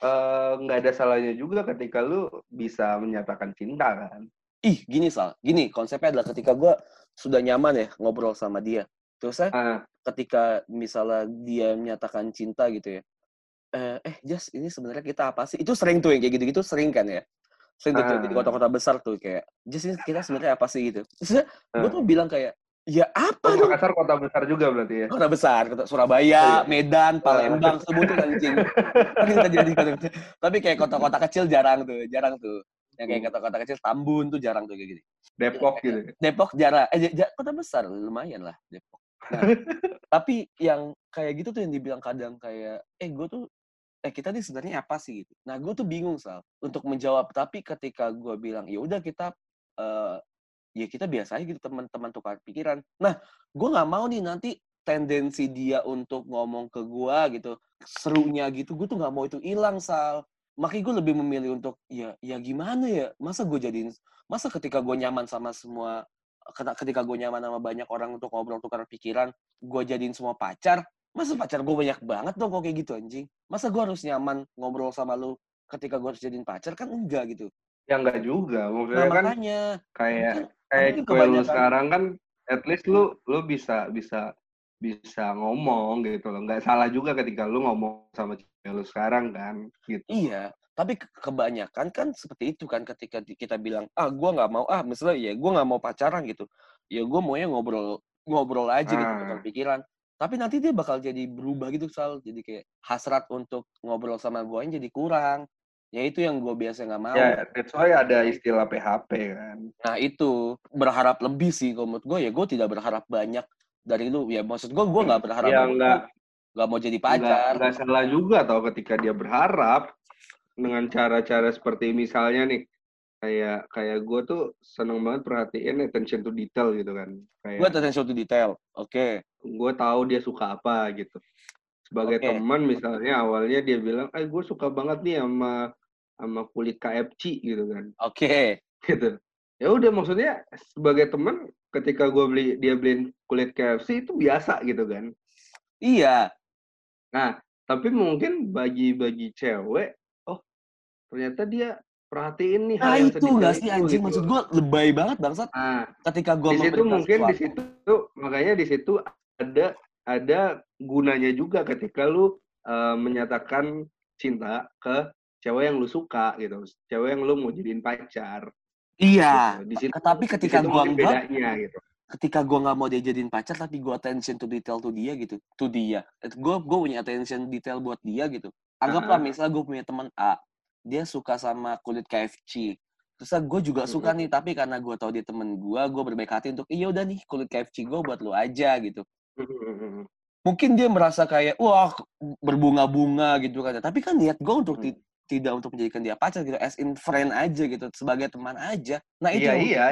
eh, nggak ada salahnya juga ketika lu bisa menyatakan cinta kan. Ih gini sal gini konsepnya adalah ketika gue sudah nyaman ya ngobrol sama dia terus saya Ah, ketika misalnya dia menyatakan cinta gitu ya eh eh Jas ini sebenarnya kita apa sih itu sering tuh yang kayak gitu-gitu sering kan ya sering terjadi di Ah. kota-kota besar tuh kayak just ini kita sebenarnya apa sih gitu terus gue Ah. tuh bilang kayak ya apa dong Makassar kota besar juga berarti ya. kota besar kota Surabaya Oh, iya. Medan. Palembang sebutin anjing kota tapi kayak kota-kota kecil jarang tuh jarang tuh yang kayak Hmm. kota-kota kecil Tambun tuh jarang tuh kayak gitu. Depok gitu. Depok jarang. Eh kota besar lumayan lah Depok. Nah, tapi yang kayak gitu tuh yang dibilang kadang kayak eh gue tuh eh kita nih sebenarnya apa sih? Gitu. Nah gue tuh bingung sal untuk menjawab. Tapi ketika gue bilang ya udah kita eh, ya kita biasa aja gitu teman-teman tukar pikiran. Nah gue nggak mau nih nanti tendensi dia untuk ngomong ke gue gitu serunya gitu gue tuh nggak mau itu hilang sal makanya gue lebih memilih untuk ya ya gimana ya masa gue jadiin masa ketika gue nyaman sama semua ketika gue nyaman sama banyak orang untuk ngobrol tukar pikiran gue jadiin semua pacar? Masa pacar gue banyak banget dong kok kayak gitu anjing? Masa gue harus nyaman ngobrol sama lu ketika gue harus jadiin pacar? Kan enggak gitu. Ya enggak juga. nah Maksudnya kan makanya. kayak mungkin, kayak mungkin kue lu kebanyakan sekarang kan at least lu lu bisa bisa bisa ngomong gitu loh. Nggak salah juga ketika lu ngomong sama cewek lu sekarang kan gitu. Iya, tapi ke- kebanyakan kan seperti itu kan ketika kita bilang ah gue nggak mau ah misalnya ya gue nggak mau pacaran gitu ya gue maunya ngobrol ngobrol aja gitu Ah. tukar pikiran tapi nanti dia bakal jadi berubah gitu sal jadi kayak hasrat untuk ngobrol sama gue jadi kurang ya itu yang gue biasa nggak mau Ya, that's why ada istilah PHP kan. nah itu berharap lebih sih kalau menurut gue ya gue tidak berharap banyak dari lu ya maksud gue gue nggak berharap Ya lu nggak. mau jadi Nggak, pacar. nggak salah juga tau ketika dia berharap dengan cara-cara seperti misalnya nih kayak kayak gue tuh seneng banget perhatiin attention to detail gitu kan gue attention to detail oke. Gue tahu dia suka apa gitu. Sebagai Oke. teman misalnya awalnya dia bilang eh gue suka banget nih sama sama kulit KFC gitu kan. Oke. Gitu ya udah maksudnya sebagai teman ketika gue beli dia beliin kulit KFC itu biasa gitu kan? Iya. Nah, tapi mungkin bagi bagi cewek, oh ternyata dia perhatiin nih hal Nah yang itu nggak sih itu, anjing? gitu. maksud gue lebay banget bangsat. Nah, ketika gue di situ mungkin di situ makanya di situ ada ada gunanya juga ketika lu eh, menyatakan cinta ke cewek yang lu suka gitu, cewek yang lu mau jadiin pacar. Iya gitu. Di situ, tapi di ketika situ gua enggak- bedanya gitu. ketika gue nggak mau dia jadiin pacar tapi gue attention to detail to dia gitu to dia. Gue gue punya attention detail buat dia gitu. Anggaplah Ah. misalnya gue punya teman A dia suka sama kulit KFC terus gue juga suka nih tapi karena gue tahu dia temen gue gue berbaik hati untuk iya udah nih kulit KFC gue buat lu aja gitu. Mungkin dia merasa kayak wah berbunga-bunga gitu kan tapi kan niat gue untuk ti- tidak untuk menjadikan dia pacar gitu as in friend aja gitu sebagai teman aja nah itu Iya yang, iya,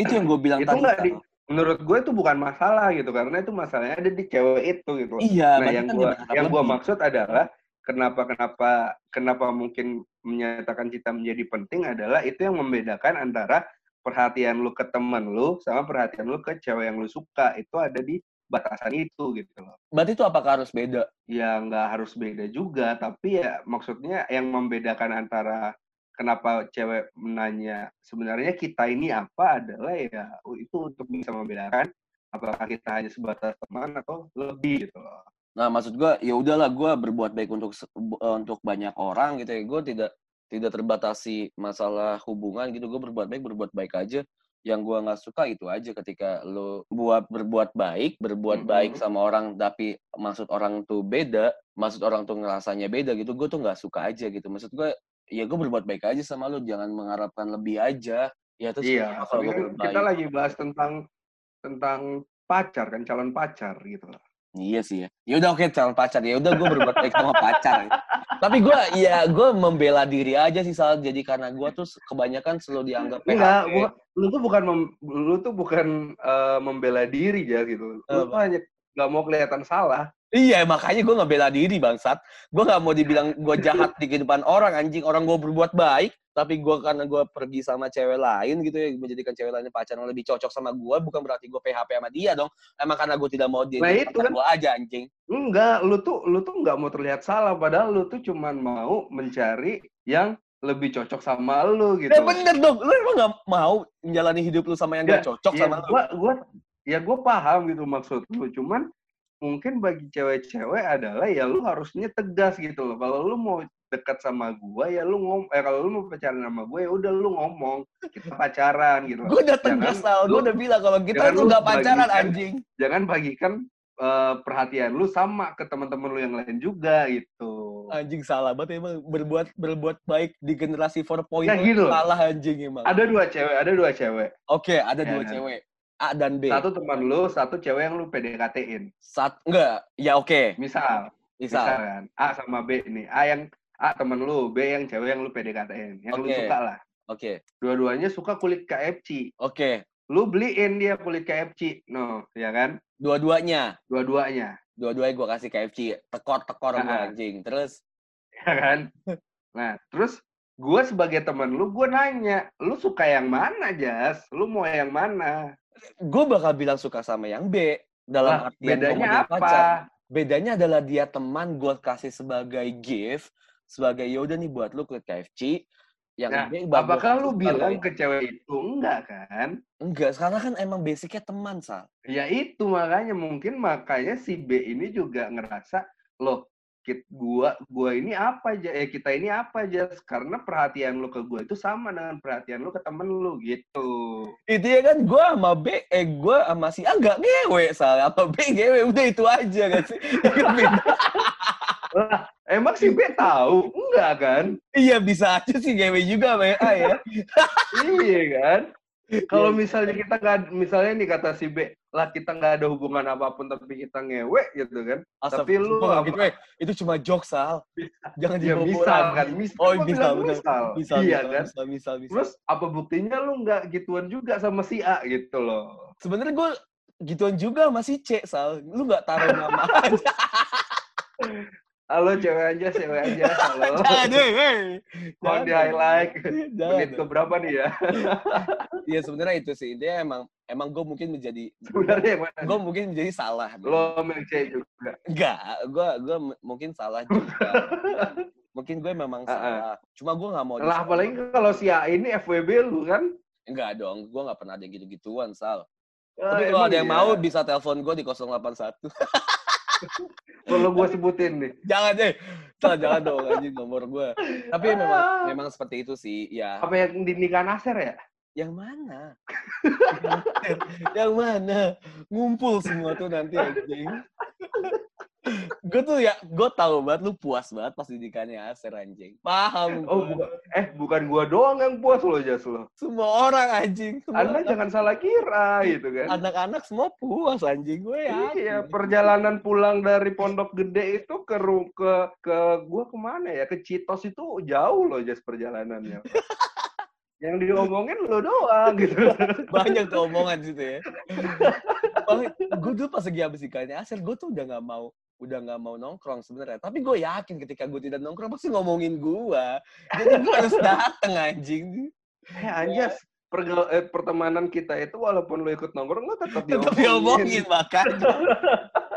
itu yang gue bilang Itu tadi di- menurut gue itu bukan masalah gitu karena itu masalahnya ada di cewek itu gitu. iya Nah, yang kan berharap yang lebih. maksud adalah kenapa kenapa kenapa mungkin menyatakan cinta menjadi penting adalah itu yang membedakan antara perhatian lu ke teman lu sama perhatian lu ke cewek yang lu suka itu ada di batasan itu gitu loh. berarti itu apakah harus beda Ya nggak harus beda juga, tapi ya maksudnya yang membedakan antara kenapa cewek menanya sebenarnya kita ini apa adalah ya itu untuk bisa membedakan apakah kita hanya sebatas teman atau lebih gitu loh. Nah, maksud gue ya udahlah gue berbuat baik untuk eh, untuk banyak orang gitu ya. Gue tidak tidak terbatasi masalah hubungan gitu. Gue berbuat baik berbuat baik aja. Yang gue nggak suka itu aja ketika lo buat berbuat baik, berbuat baik Mhm. sama orang tapi maksud orang tuh beda, maksud orang tuh ngerasanya beda gitu. Gue tuh nggak suka aja gitu. Maksud gue ya gue berbuat baik aja sama lo, jangan mengharapkan lebih aja. Ya terus Iya, kalau gue kan kita lagi bahas tentang tentang pacar kan calon pacar gitu loh. Iya sih ya. Ya udah oke calon pacar ya. Udah gue berbuat baik sama pacar. ya. Tapi gue ya gue membela diri aja sih soal jadi karena gue tuh kebanyakan selalu dianggap Enggak, PHP. gua, lu tuh bukan mem- lu tuh bukan eh, membela diri ya gitu. Lu tuh hanya nggak mau kelihatan salah. Iya makanya gue ngebela diri bangsat. Gue nggak mau dibilang gue jahat di kehidupan orang anjing. Orang gue berbuat baik tapi gue karena gue pergi sama cewek lain gitu ya menjadikan cewek lain pacar yang lebih cocok sama gue bukan berarti gue PHP sama dia dong emang karena gue tidak mau dia Nah, itu kan. gue aja anjing Enggak, lu tuh lu tuh nggak mau terlihat salah padahal lu tuh cuman mau mencari yang lebih cocok sama lu gitu. ya bener dong lu emang gak mau menjalani hidup lu sama yang Ya, gak cocok ya, sama lu gua gua ya gua paham gitu maksud lu cuman mungkin bagi cewek-cewek adalah ya lu harusnya tegas gitu loh kalau lu mau dekat sama gua ya lu ngom eh kalau lu mau pacaran sama gue ya udah lu ngomong kita pacaran gitu Gue udah tegas Sal, gue udah bilang kalau kita tuh lu gak pacaran bagikan- anjing. jangan bagikan eh, perhatian lu sama ke teman-teman lu yang lain juga gitu Anjing salah banget emang berbuat berbuat baik di generasi 4.0 Ya, gitu loh. salah anjing emang. ada dua cewek ada dua cewek Oke, ada Ya dua kan? cewek. A dan B. satu teman lu satu cewek yang lu PDKT-in Sat enggak, ya oke. misal misal Misal. kan A sama B nih A yang A temen lu B yang cewek yang lu PDKT-in yang lu Oke. suka lah Oke. dua-duanya suka kulit KFC Oke. lu beliin dia kulit KFC no ya kan Dua-duanya. dua-duanya Dua-duanya gue kasih KFC. Tekor-tekor gue Ah. anjing. Terus ya kan nah terus gue sebagai temen lu gue nanya lu suka yang mana Jas lu mau yang mana gue bakal bilang suka sama yang B. Dalam lah artian bedanya apa pacar. Bedanya adalah dia teman gue kasih sebagai gift. Sebagai yaudah nih buat lu ke KFC. Yang Nah, B apakah lu bilang ke cewek itu enggak kan Enggak, sekarang kan emang basicnya teman, Sal. Ya itu makanya mungkin makanya si B ini juga ngerasa loh kit gua gua ini apa aja eh kita ini apa aja karena perhatian lu ke gua itu sama dengan perhatian lu ke temen lu gitu. Itu ya kan gue sama B, eh gue sama si A gak ngewe, Sal. Sama B ngewe, udah itu aja gak sih? Lah, emang si B tahu? Enggak kan? iya, bisa aja sih ngewe juga sama A ya. iya kan? Kalau Iya. misalnya kita nggak, misalnya nih kata si B, lah kita nggak ada hubungan apa pun tapi kita ngewe gitu kan? Tapi lu apa- gitu, eh. itu cuma jokes, Sal. Jangan Ya dibawa misal lagi. kan, misal. Oh, bisa, misal. Bisa, iya bisa, kan? bisa, bisa, bisa. Terus apa buktinya lu nggak gituan juga sama si A gitu loh? Sebenarnya gue gituan juga sama si C, Sal. Lu gak taruh nama aja. Halo cewek aja, cewek aja. Halo. Jangan hey. Mau di highlight. Menit ke berapa nih ya? Iya sebenarnya itu sih. Dia emang emang gue mungkin menjadi Sebenarnya gue mungkin menjadi salah. Lo C juga. Enggak, gue gue mungkin salah juga. mungkin gue memang Ah, ah. salah. Cuma gue nggak mau. Lah apalagi kalau si A ini FWB lu kan? Enggak dong, gue nggak pernah ada gitu-gituan, Sal. Ah, Tapi kalau ada yang iya. mau bisa telepon gue di 081. Kalau gue sebutin nih. jangan deh, jangan dong anjing nomor gue. Tapi memang memang seperti itu sih, ya. Apa yang di nikah Nasir ya? Yang mana? yang mana? Ngumpul semua tuh nanti anjing. Gue tuh ya, gue tahu banget lu puas banget pas didikannya Aser anjing. Paham Oh, gua. bukan. eh bukan gua doang yang puas lo Jas lo. Semua orang anjing. Semua Anda orang- jangan salah kira gitu kan. Anak-anak semua puas anjing gue ya. Iya, perjalanan pulang dari Pondok Gede itu ke ke ke gua ke mana ya? Ke Citos itu jauh loh jas perjalanannya. Yang diomongin lo doang gitu. Banyak tuh omongan situ ya. gue tuh pas lagi habis ikannya Aser, gue tuh udah nggak mau udah nggak mau nongkrong sebenarnya. Tapi gue yakin ketika gue tidak nongkrong pasti ngomongin gue. Jadi gue harus dateng anjing. Eh anjas, pergal- eh, pertemanan kita itu walaupun lo ikut nongkrong lo tetap Tetap diomongin makanya.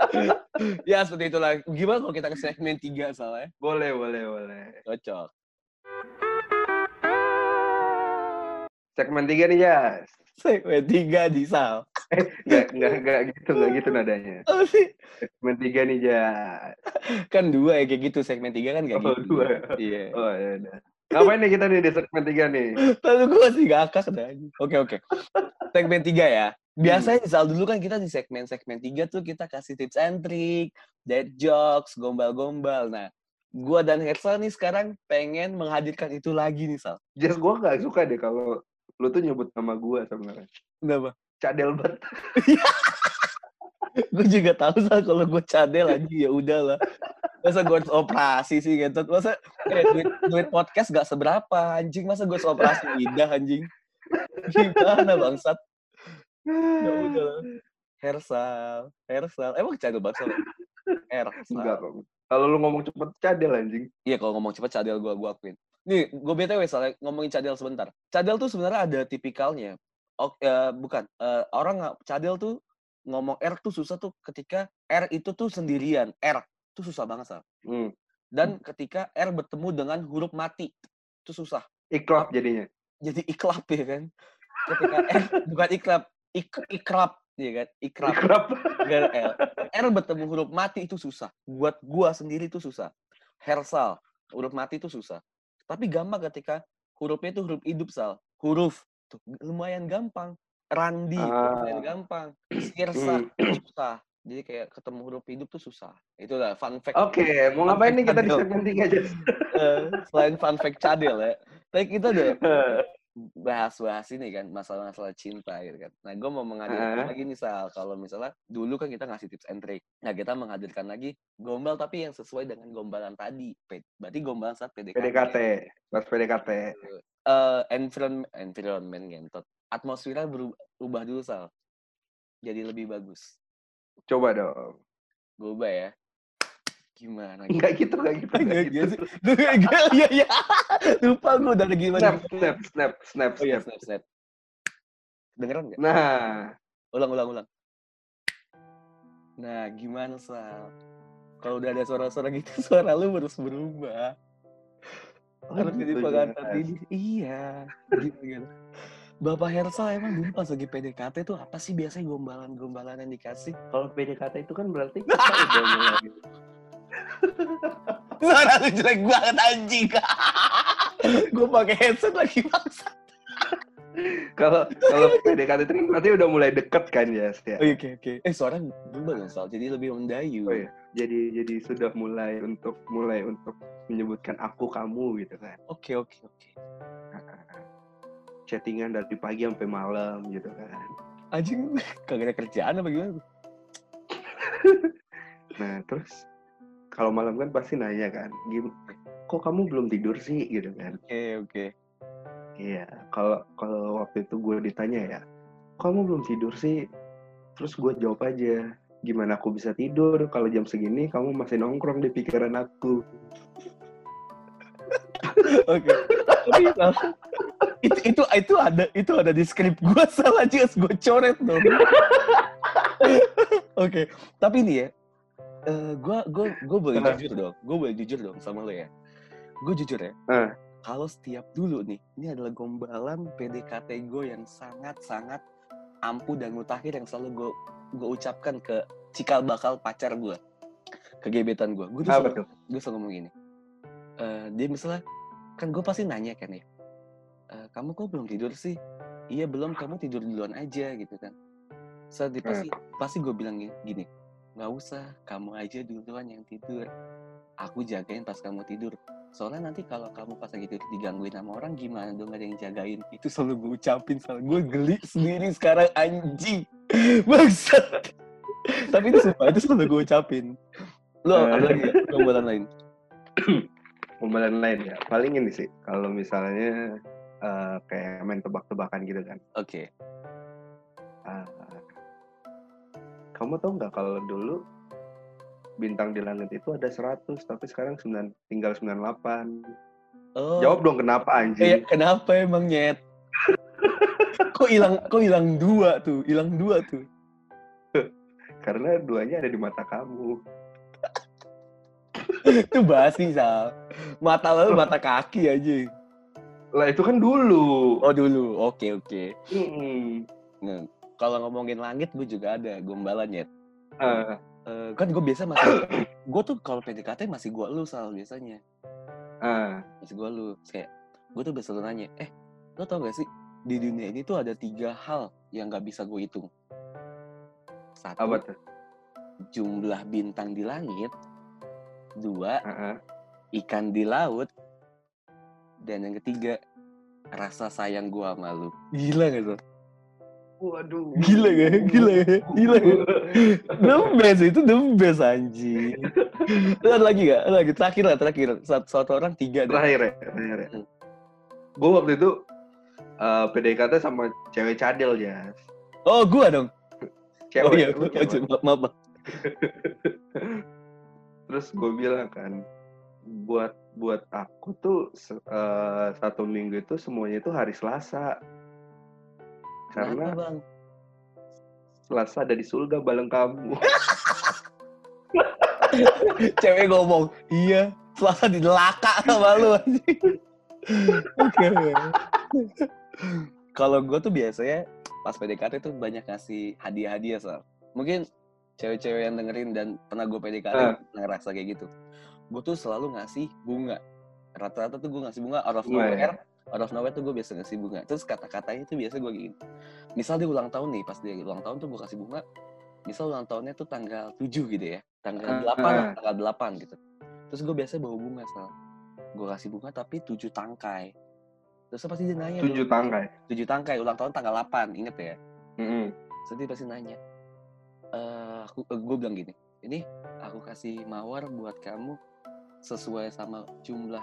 ya seperti itulah. Gimana kalau kita ke segmen 3 soalnya? Boleh, boleh, boleh. Cocok. Segmen tiga nih, Jas. Segmen 3 di Sal. Nggak, nggak, nggak gitu, nggak gitu nadanya. Apa sih? Segmen tiga nih, Jas. Kan dua ya kayak gitu. Segmen 3 kan kayak Oh, gitu. dua. Iya. Oh, ya udah. Ngapain nih kita nih di segmen tiga nih? Lalu gue masih ngakak dah. anjing. Oke oke. Segmen 3 ya. Biasanya Sal dulu kan kita di segmen-segmen 3 tuh kita kasih tips and trick, dead jokes, gombal-gombal. Nah, gua dan Hersal nih sekarang pengen menghadirkan itu lagi nih Sal. Jas, gue nggak suka deh kalau lu tuh nyebut nama gue sebenarnya. Kenapa? Cadel banget. gue juga tahu Sal kalau gue cadel aja ya udahlah. Masa gue harus operasi sih gitu. Masa eh, duit, duit podcast gak seberapa anjing. Masa gue harus operasi lidah anjing. Gimana bangsat? Ya udah. Hersal, Hersal. Emang cadel banget Sal? Hersal. Enggak kok. Kalau lu ngomong cepet cadel anjing. Iya kalau ngomong cepet cadel gue gua akuin. Nih, gue btw soalnya ngomongin cadel sebentar. Cadel tuh sebenarnya ada tipikalnya. Oh, eh, bukan. Eh, orang nggak cadel tuh ngomong R tuh susah tuh ketika R itu tuh sendirian. R tuh susah banget sal. Hmm. Dan ketika R bertemu dengan huruf mati itu susah. Iklap jadinya. Jadi iklap ya kan. Ketika R bukan iklap, ik, ikrap ya kan. Ikrap. Iklap. Gara L. R bertemu huruf mati itu susah. Buat gua sendiri itu susah. Hersal. huruf mati itu susah. Tapi gampang ketika hurufnya itu huruf hidup, Sal. Huruf. Tuh, lumayan gampang. Randi, lumayan Ah. gampang. Sirsa, Hmm. susah. Jadi kayak ketemu huruf hidup tuh susah. Itulah fun fact. Oke, mau Fun ngapain nih kita di segmen tiga aja? Eh, selain fun fact cadel ya. Tapi kita udah bahas-bahas ini kan masalah-masalah cinta gitu kan. Nah, gue mau menghadirkan Heeh. lagi nih Sal, kalau misalnya dulu kan kita ngasih tips and trick. Nah, kita menghadirkan lagi gombal tapi yang sesuai dengan gombalan tadi. Berarti gombalan saat PDKT. PDKT, pas PDKT. Eh, environment, environment gentot. Atmosfernya berubah dulu Sal. Jadi lebih bagus. Coba dong. Gue ubah ya. Gimana? Enggak gitu, enggak gitu. Enggak Enggak gitu. gitu. Duh, enggak, iya, iya. Lupa gue udah gimana. Snap, snap, snap, snap, Oh iya, snap. snap, snap. Dengeran nggak? Nah, Ulang, ulang, ulang. Nah, gimana, Sal? Kalau udah ada suara-suara gitu, suara lu harus berubah. Harus jadi gitu, pengantar dini. Iya. Gitu, gitu. Bapak Hersal emang dulu pas lagi PDKT tuh apa sih biasanya gombalan-gombalan yang dikasih? kalau PDKT itu kan berarti kita udah mulai Suara lu jelek banget anjing. Gue pakai headset lagi bangsa. kalau kalau PDKT itu kan berarti udah mulai deket kan ya. Oh, Oke, oke. Eh, suara berubah Sal. Jadi lebih mendayu. Oh, iya. Jadi jadi sudah mulai untuk mulai untuk menyebutkan aku kamu gitu kan. Oke, oke, oke. Chattingan dari pagi sampai malam gitu kan. Anjing, kagak ada kerjaan apa gimana? Nah, terus kalau malam kan pasti nanya kan, "Gim, kok kamu belum tidur sih?" gitu kan. Oke, oke. Iya, kalau kalau waktu itu gue ditanya ya, kamu belum tidur sih? Terus gue jawab aja, gimana aku bisa tidur kalau jam segini kamu masih nongkrong di pikiran aku. Oke. Itu itu itu ada itu ada di skrip gua salah jelas gue coret dong. Oke, tapi ini ya, eh gua gua gua boleh Eh. jujur dong, gue boleh jujur dong sama lo ya. Gue jujur ya. Eh. Kalau setiap dulu nih, ini adalah gombalan PDKT gue yang sangat-sangat ampuh dan mutakhir yang selalu gue gue ucapkan ke cikal bakal pacar gue, ke gebetan gue. Gue tuh selalu, gue selalu ngomong gini. Eh, dia misalnya, kan gue pasti nanya kan ya, "Eh, kamu kok belum tidur sih? Iya belum, kamu tidur duluan aja gitu kan. Saat dia pasti, pasti gue bilang gini, gini, nggak usah, kamu aja duluan yang tidur. Aku jagain pas kamu tidur. Soalnya nanti kalau kamu pas lagi tidur digangguin sama orang gimana dong ada yang jagain. Itu selalu gue ucapin, selalu gue geli sendiri sekarang anjing. Bangsat. Tapi itu sumpah, itu selalu gue ucapin. Lo ada lagi gombalan lain? Pembalan lain ya, paling ini sih, kalau misalnya eh, kayak main tebak-tebakan gitu kan. Oke. Ah, kamu tahu nggak kalau dulu bintang di langit itu ada 100, tapi sekarang 9, tinggal 98. Oh. Jawab dong kenapa Eh, anjing? kenapa emang nyet? kok hilang kok hilang dua tuh, hilang dua tuh. Karena duanya ada di mata kamu. itu basi sal. Mata lo mata kaki aja. Lah itu kan dulu. Oh dulu, oke oke. Mm-mm. Nah, kalau ngomongin langit gue juga ada gombalan nyet. Ah, Eh, kan gue biasa masih, gue tuh kalau PDKT masih gue lu sal biasanya, ah, masih gue lu. Kayak gue tuh biasa nanya, eh lo tau gak sih di dunia ini tuh ada tiga hal yang gak bisa gue hitung. Satu, apa tuh? jumlah bintang di langit. Dua, Ah, ah. ikan di laut. Dan yang ketiga, rasa sayang gua sama lu. Gila gak tuh? Waduh. Gila gak? Gila gak? Gila gak? The best, itu the best anjing. Ada lagi gak? Ada lagi, terakhir lah, terakhir. Satu, satu orang tiga deh. Terakhir ya, terakhir ya. Hmm. Gue waktu itu eh, PDKT sama cewek cadel ya. Oh, gua dong. Cewek. oh iya, lu gua cewek. maaf, maaf. Terus gue bilang kan, buat buat aku tuh eh, satu minggu itu semuanya itu hari Selasa. Karena Kenapa, bang? Selasa ada di surga bareng kamu. Cewek ngomong, iya, selasa di neraka sama lu anjing. Oke. Kalau gue tuh biasanya pas PDKT tuh banyak ngasih hadiah-hadiah, Sal. Mungkin cewek-cewek yang dengerin dan pernah gue PDKT Ah. ngerasa kayak gitu. Gue tuh selalu ngasih bunga. rata-rata tuh gue ngasih bunga out of ya? Out of nowhere tuh gue biasa ngasih bunga terus kata-katanya tuh biasa gue gini misal dia ulang tahun nih pas dia ulang tahun tuh gue kasih bunga misal ulang tahunnya tuh tanggal 7 gitu ya tanggal Ah, 8 lah, ah. tanggal 8 gitu terus gue biasa bawa bunga sal gue kasih bunga tapi 7 tangkai terus pasti dia nanya Tujuh tangkai. 7 tangkai ulang tahun tanggal 8 inget ya Mm-mm. Terus dia pasti nanya, eh aku, gue bilang gini, ini aku kasih mawar buat kamu sesuai sama jumlah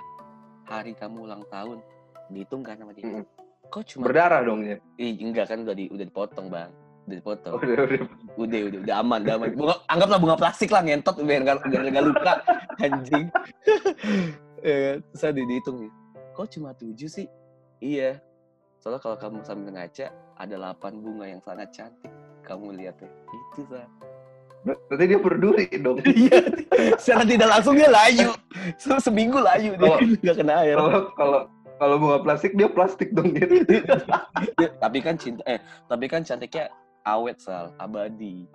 hari kamu ulang tahun. Dihitung kan sama dia. Mm-mm. Kok cuma, Berdarah dong ya. Ih, enggak kan udah di, udah dipotong bang, udah dipotong. Oh, udah, udah. Udah, udah, udah aman, udah aman. Bunga, anggaplah bunga plastik lah ngentot biar nggak biar nggak luka, anjing. ya, kan? terus ada dihitung nih, kok cuma tujuh sih? Iya, soalnya kalau kamu sambil ngaca ada 8 bunga yang sangat cantik. Kamu lihat ya, itu sah. Berarti dia peduli dong. Iya, secara tidak langsung dia layu. Se- Seminggu layu dia nggak kena air. Kalau kalau kalau bunga plastik dia plastik dong gitu. Tapi kan cinta, eh, tapi kan cantiknya awet sal, abadi.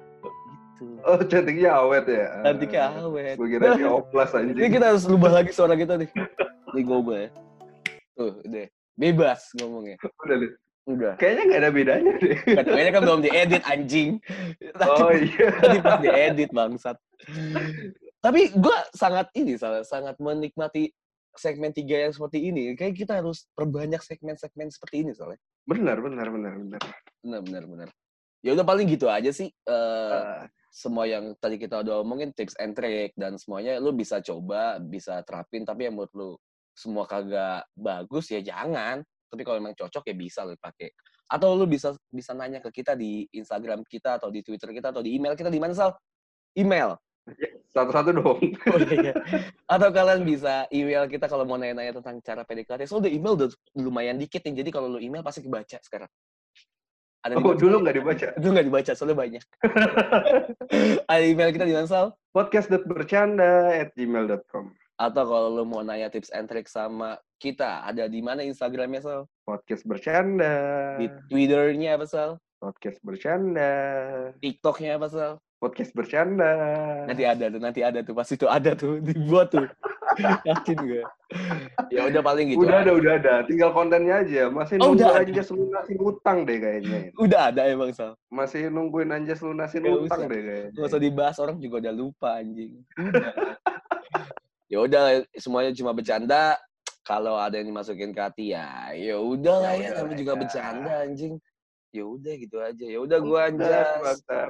Gitu. Oh cantiknya awet ya. Cantiknya awet. Gue kira dia oplas Ini anjing. kita harus rubah lagi suara kita nih. Nih gue ya. Tuh, deh. Bebas ngomongnya. Udah deh. Udah. Kayaknya nggak ada bedanya deh. Kayaknya kan belum diedit anjing. Tadi, Oh iya. tadi pas diedit bangsat. Tapi gue sangat ini sangat menikmati segmen tiga yang seperti ini. Kayak kita harus perbanyak segmen-segmen seperti ini soalnya. Benar benar benar benar. Benar, benar, benar. Ya udah paling gitu aja sih. Eh, Ah, semua yang tadi kita udah omongin tips and trick dan semuanya lu bisa coba, bisa terapin. Tapi yang menurut lu semua kagak bagus ya jangan. Tapi kalau memang cocok ya bisa lu pakai. Atau lu bisa bisa nanya ke kita di Instagram kita atau di Twitter kita atau di email kita di mana Sal? Email. Satu-satu dong. Oh, iya. Atau kalian bisa email kita kalau mau nanya-nanya tentang cara PDKT. So, udah email udah lumayan dikit nih. Jadi kalau lu email pasti kebaca sekarang. Ada Oh dibaca? dulu nggak dibaca. Itu nggak dibaca, soalnya banyak. Ada email kita di mana, Sal? Podcast.bercanda at gmail.com Atau kalau lu mau nanya tips and trick sama kita, ada di mana Instagramnya, Sal? Podcast bercanda. Di Twitternya apa, Sal? Podcast bercanda. TikToknya apa, Sal? Podcast bercanda. Nanti ada tuh, nanti ada tuh. Pasti tuh ada tuh, dibuat tuh. Yakin gue. Ya udah paling gitu. udah aja. ada, udah ada. Tinggal kontennya aja. Masih Oh, nunggu udah. Anjas lunasin utang deh kayaknya. Udah ada emang, Sal. Masih nungguin Anjas lunasin Nggak utang usah. deh kayaknya. Gak usah dibahas, orang juga udah lupa, anjing. Ya udah, semuanya cuma bercanda. Kalau ada yang dimasukin ke hati ya, ya udah lah Ya ya, namanya lah juga ya. bercanda anjing. Ya udah gitu aja. Ya udah gua Anjas. mantap.